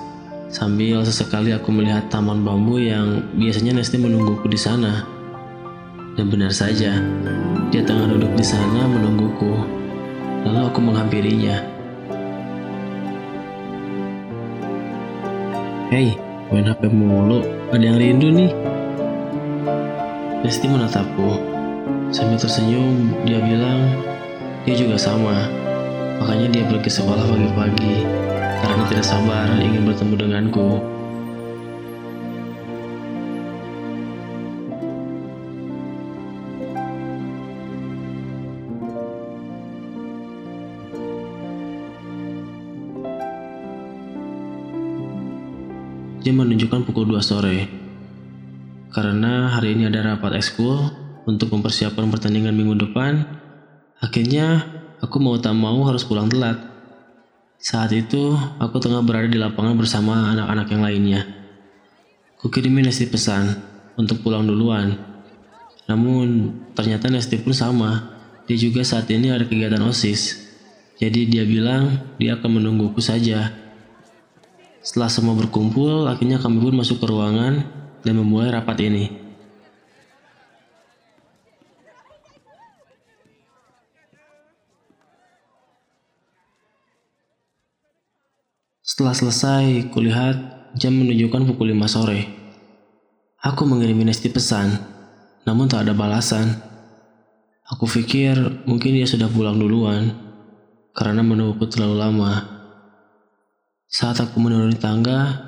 Sambil sesekali aku melihat taman bambu yang biasanya Nesti menungguku di sana. Dan benar saja, dia tengah duduk di sana menungguku. Lalu aku menghampirinya. Hei, main HP mulu. Ada yang rindu nih. Lesti menatapku. Sambil tersenyum, dia bilang, dia juga sama. Makanya dia pergi sekolah pagi-pagi karena tidak sabar ingin bertemu denganku. Menunjukkan pukul 2 sore. Karena hari ini ada rapat ekskul untuk mempersiapkan pertandingan minggu depan, akhirnya aku mau tak mau harus pulang telat. Saat itu, aku tengah berada di lapangan bersama anak-anak yang lainnya. Kukirimin Nesti pesan untuk pulang duluan. Namun, ternyata Nesti pun sama. Dia juga saat ini ada kegiatan OSIS. Jadi dia bilang dia akan menungguku saja. Setelah semua berkumpul, akhirnya kami pun masuk ke ruangan dan memulai rapat ini. Setelah selesai, kulihat jam menunjukkan pukul 5 sore. Aku mengirim Nesti pesan, namun tak ada balasan. Aku pikir mungkin dia sudah pulang duluan, karena menungguku terlalu lama. Saat aku menuruni tangga,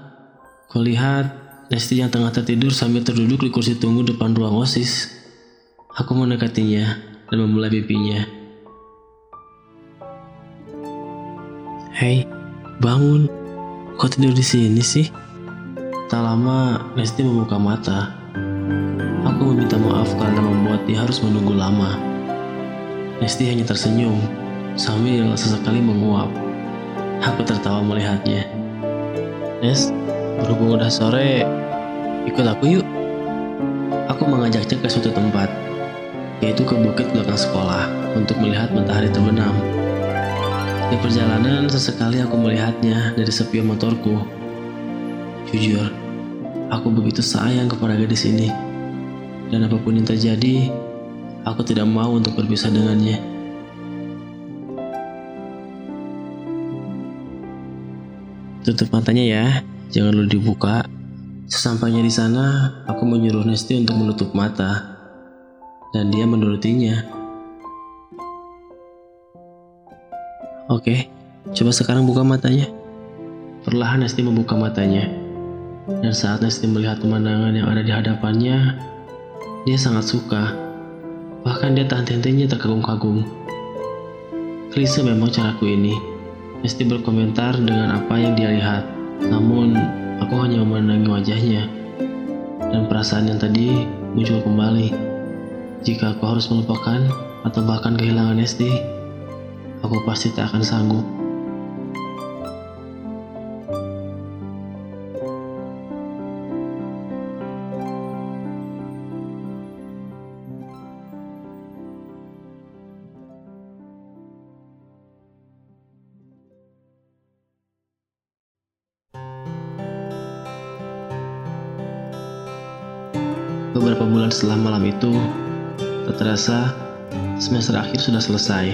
kulihat Nesti yang tengah tertidur sambil terduduk di kursi tunggu depan ruang OSIS. Aku mendekatinya dan memulai pipinya. Hei, bangun. Kok tidur di sini sih? Tak lama, Nesti membuka mata. Aku meminta maaf karena membuat dia harus menunggu lama. Nesti hanya tersenyum sambil sesekali menguap. Aku tertawa melihatnya. Nes, berhubung udah sore, ikut aku yuk. Aku mengajaknya ke suatu tempat, yaitu ke bukit belakang sekolah, untuk melihat matahari terbenam. Di perjalanan, sesekali aku melihatnya dari sepion motorku. Jujur, aku begitu sayang kepada gadis ini. Dan apa pun yang terjadi, aku tidak mau untuk berpisah dengannya. Tutup matanya ya, jangan dulu dibuka. Sesampainya di sana, aku menyuruh Nesti untuk menutup mata. Dan dia menurutinya. Oke, coba sekarang buka matanya. Perlahan Nesti membuka matanya. Dan saat Nesti melihat pemandangan yang ada di hadapannya, dia sangat suka. Bahkan dia tahan hentinya terkagum-kagum. Klise memang caraku ini. Nesti berkomentar dengan apa yang dia lihat. Namun, aku hanya memandangi wajahnya. Dan perasaan yang tadi muncul kembali. Jika aku harus melupakan atau bahkan kehilangan Nesti, aku pasti tak akan sanggup. Setelah malam itu, tak terasa semester akhir sudah selesai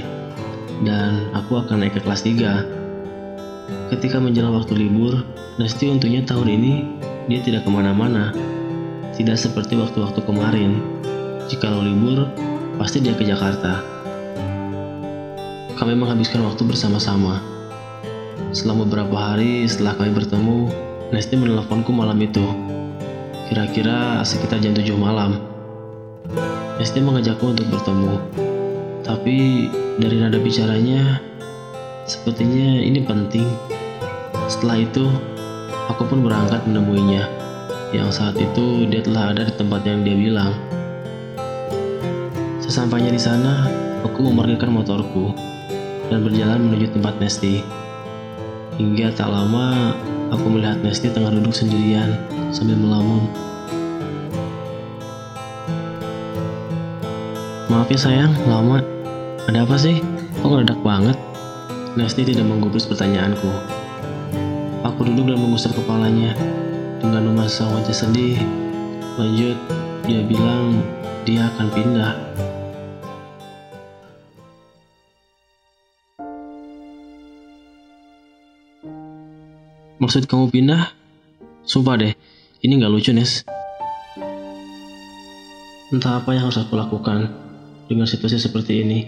dan aku akan naik ke kelas 3. Ketika menjelang waktu libur, Nesti untungnya tahun ini dia tidak ke mana-mana. Tidak seperti waktu-waktu kemarin. Jika lo libur, pasti dia ke Jakarta. Kami menghabiskan waktu bersama-sama. Selama beberapa hari setelah kami bertemu, Nesti menelponku malam itu. Kira-kira sekitar jam 7 malam. Nesti mengajakku untuk bertemu. Tapi dari nada bicaranya, sepertinya ini penting. Setelah itu, aku pun berangkat menemuinya. Yang saat itu dia telah ada di tempat yang dia bilang. Sesampainya di sana, aku memarkirkan motorku dan berjalan menuju tempat Nesti. Hingga tak lama, aku melihat Nesti tengah duduk sendirian sambil melamun. Maaf ya sayang, lama. Ada apa sih? Kok ngeledak banget? Nesti tidak menggubris pertanyaanku. Aku duduk dan mengusap kepalanya dengan memasang wajah sedih. Lanjut, dia bilang dia akan pindah. Maksud kamu pindah? Sumpah deh, ini nggak lucu, Nes. Entah apa yang harus aku lakukan dengan situasi seperti ini.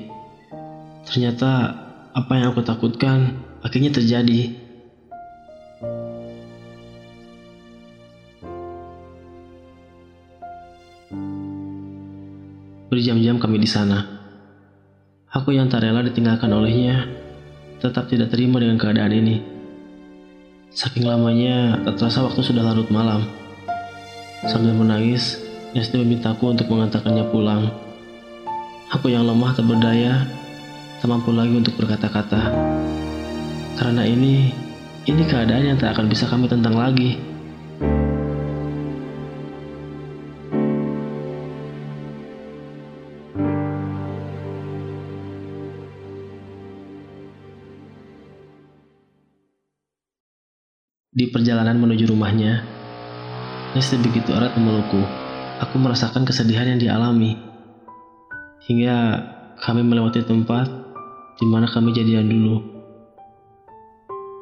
Ternyata apa yang aku takutkan akhirnya terjadi. Berjam-jam kami di sana. Aku yang tak rela ditinggalkan olehnya, tetap tidak terima dengan keadaan ini. Saking lamanya, tak terasa waktu sudah larut malam. Sambil menangis, Nesti memintaku untuk mengantarkannya pulang. Aku yang lemah tak berdaya, tak mampu lagi untuk berkata-kata. Karena ini, ini keadaan yang tak akan bisa kami tentang lagi. Di perjalanan menuju rumahnya, Nesti begitu erat memelukku. Aku merasakan kesedihan yang dialami. Hingga kami melewati tempat di mana kami jadian dulu.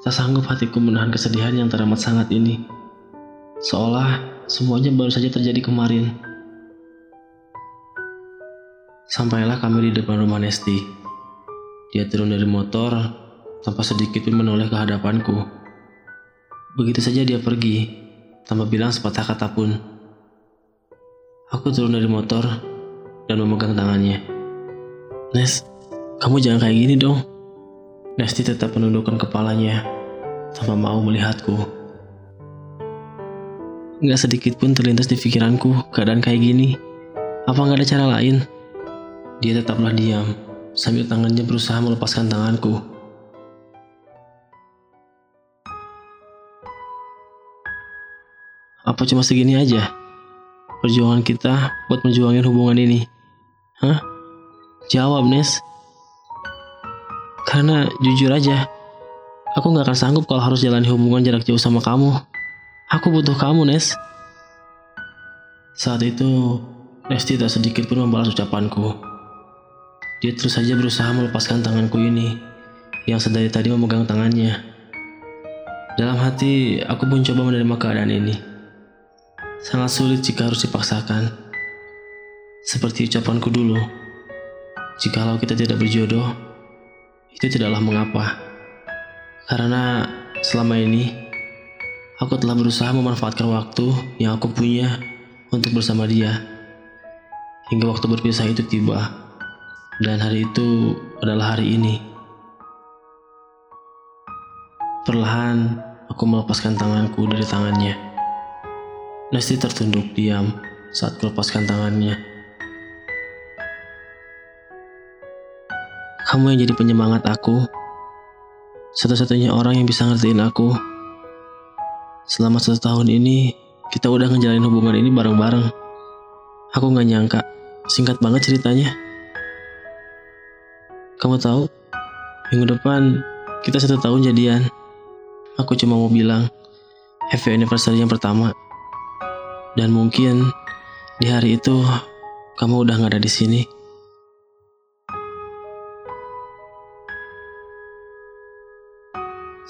Tak sanggup hatiku menahan kesedihan yang teramat sangat ini. Seolah semuanya baru saja terjadi kemarin. Sampailah kami di depan rumah Nesti. Dia turun dari motor tanpa sedikit pun menoleh ke hadapanku. Begitu saja dia pergi, tanpa bilang sepatah kata pun. Aku turun dari motor dan memegang tangannya. Nes, kamu jangan kayak gini dong. Nesti tetap menundukkan kepalanya tanpa mau melihatku. Gak sedikit pun terlintas di pikiranku keadaan kayak gini. Apa gak ada cara lain? Dia tetaplah diam sambil tangannya berusaha melepaskan tanganku. Apa cuma segini aja? Perjuangan kita buat menjuangin hubungan ini. Hah? Jawab, Nes. Karena jujur aja, aku gak akan sanggup kalau harus jalani hubungan jarak jauh sama kamu. Aku butuh kamu, Nes. Saat itu, Nesti tak sedikit pun membalas ucapanku. Dia terus saja berusaha melepaskan tanganku ini, yang sedari tadi memegang tangannya. Dalam hati, aku pun coba menerima keadaan ini. Sangat sulit jika harus dipaksakan. Seperti ucapanku dulu, jikalau kita tidak berjodoh, itu tidaklah mengapa. Karena selama ini, Aku telah berusaha memanfaatkan waktu yang aku punya untuk bersama dia. Hingga waktu berpisah itu tiba. Dan hari itu adalah hari ini. Perlahan, aku melepaskan tanganku dari tangannya. Nesti tertunduk diam saat kulepaskan tangannya. Kamu yang jadi penyemangat aku. Satu-satunya orang yang bisa ngertiin aku. Selama satu tahun ini, kita udah ngejalanin hubungan ini bareng-bareng. Aku gak nyangka, singkat banget ceritanya. Kamu tahu, minggu depan kita satu tahun jadian. Aku cuma mau bilang, happy anniversary yang pertama. Dan mungkin di hari itu kamu udah gak ada di sini.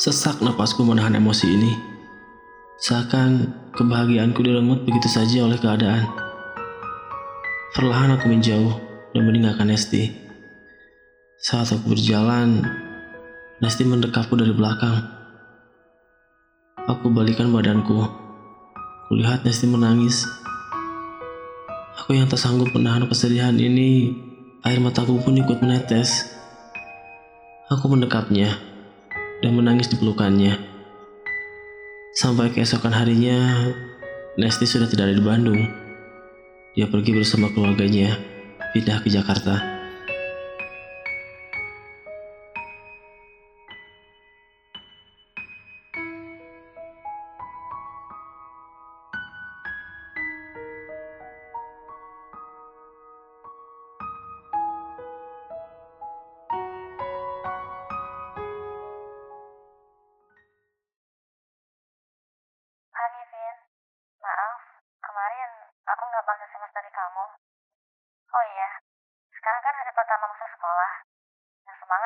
Sesak napasku menahan emosi ini. Seakan kebahagiaanku direnggut begitu saja oleh keadaan. Perlahan aku menjauh dan meninggalkan Nesti. Saat aku berjalan, Nesti mendekapku dari belakang. Aku balikan badanku. Kulihat Nesti menangis. Aku yang tak sanggup menahan kesedihan ini, air mataku pun ikut menetes. Aku mendekapnya dan menangis di pelukannya. Sampai keesokan harinya, Nesti sudah tidak ada di Bandung. Dia pergi bersama keluarganya, pindah ke Jakarta.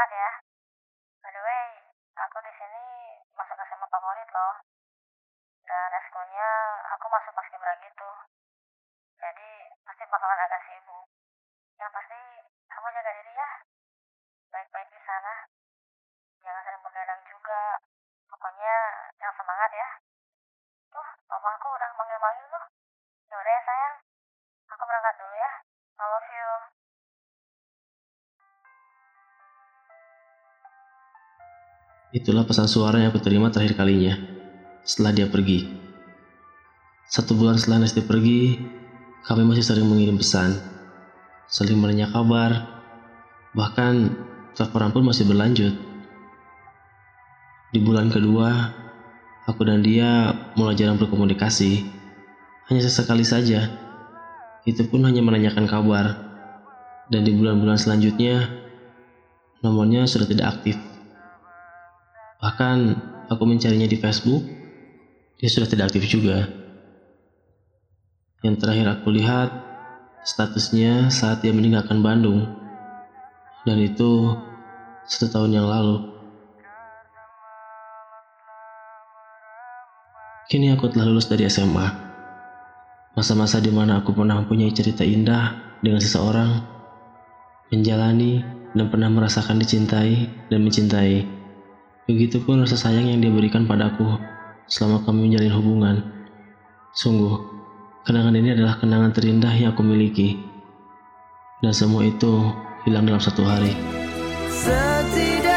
banget ya. By the way, aku di sini masuk SMA favorit loh. Dan eskulnya aku masuk pasti kibra gitu. Jadi pasti bakalan agak sibuk. Yang pasti kamu jaga diri ya. Baik-baik di sana. Jangan sering begadang juga. Pokoknya yang semangat ya. Tuh, mama aku udah manggil-manggil tuh. Yaudah ya sayang. Aku berangkat dulu ya. I love you. Itulah pesan suara yang aku terima terakhir kalinya setelah dia pergi. Satu bulan setelah Nesti pergi, kami masih sering mengirim pesan, saling menanya kabar, bahkan teleponan pun masih berlanjut. Di bulan kedua, aku dan dia mulai jarang berkomunikasi, hanya sesekali saja. Itu pun hanya menanyakan kabar, dan di bulan-bulan selanjutnya, nomornya sudah tidak aktif. Bahkan aku mencarinya di Facebook, dia sudah tidak aktif juga. Yang terakhir aku lihat statusnya saat dia meninggalkan Bandung. Dan itu satu tahun yang lalu. Kini aku telah lulus dari SMA. Masa-masa di mana aku pernah mempunyai cerita indah dengan seseorang, menjalani dan pernah merasakan dicintai dan mencintai. Begitupun rasa sayang yang dia berikan padaku selama kami menjalin hubungan. Sungguh, kenangan ini adalah kenangan terindah yang aku miliki. Dan semua itu hilang dalam satu hari. Setidaknya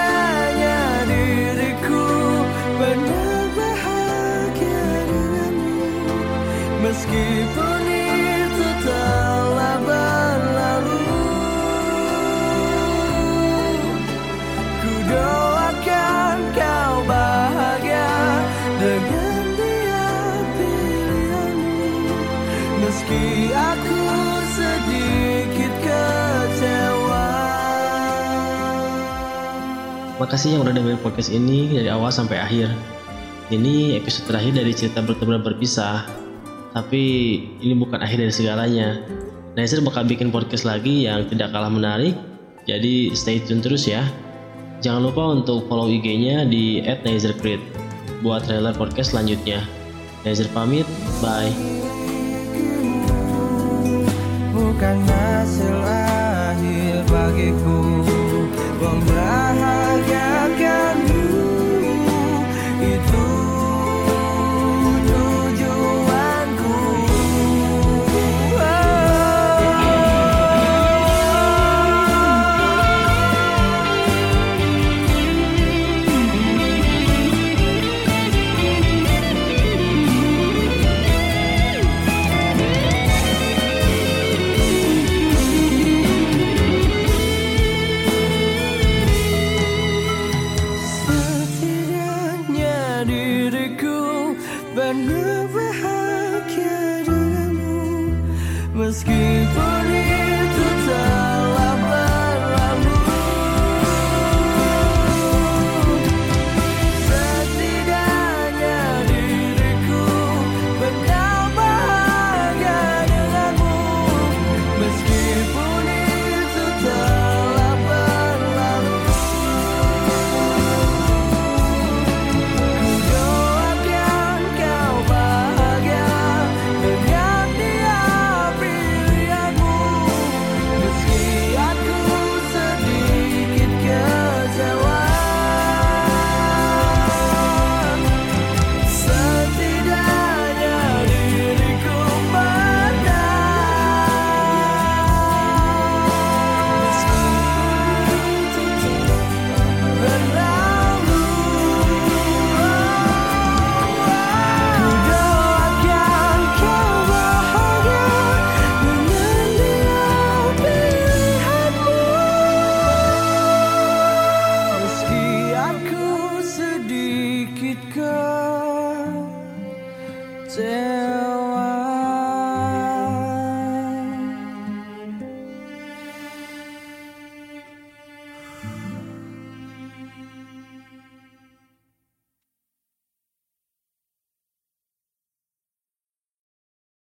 Makasih yang udah dengerin podcast ini dari awal sampai akhir. Ini episode terakhir dari cerita berteman berpisah. Tapi ini bukan akhir dari segalanya. Nazir bakal bikin podcast lagi yang tidak kalah menarik. Jadi stay tune terus ya. Jangan lupa untuk follow IG-nya di @nazircreed buat trailer podcast selanjutnya. Nazir pamit, bye. Bukan hasil akhir bagiku pembahasan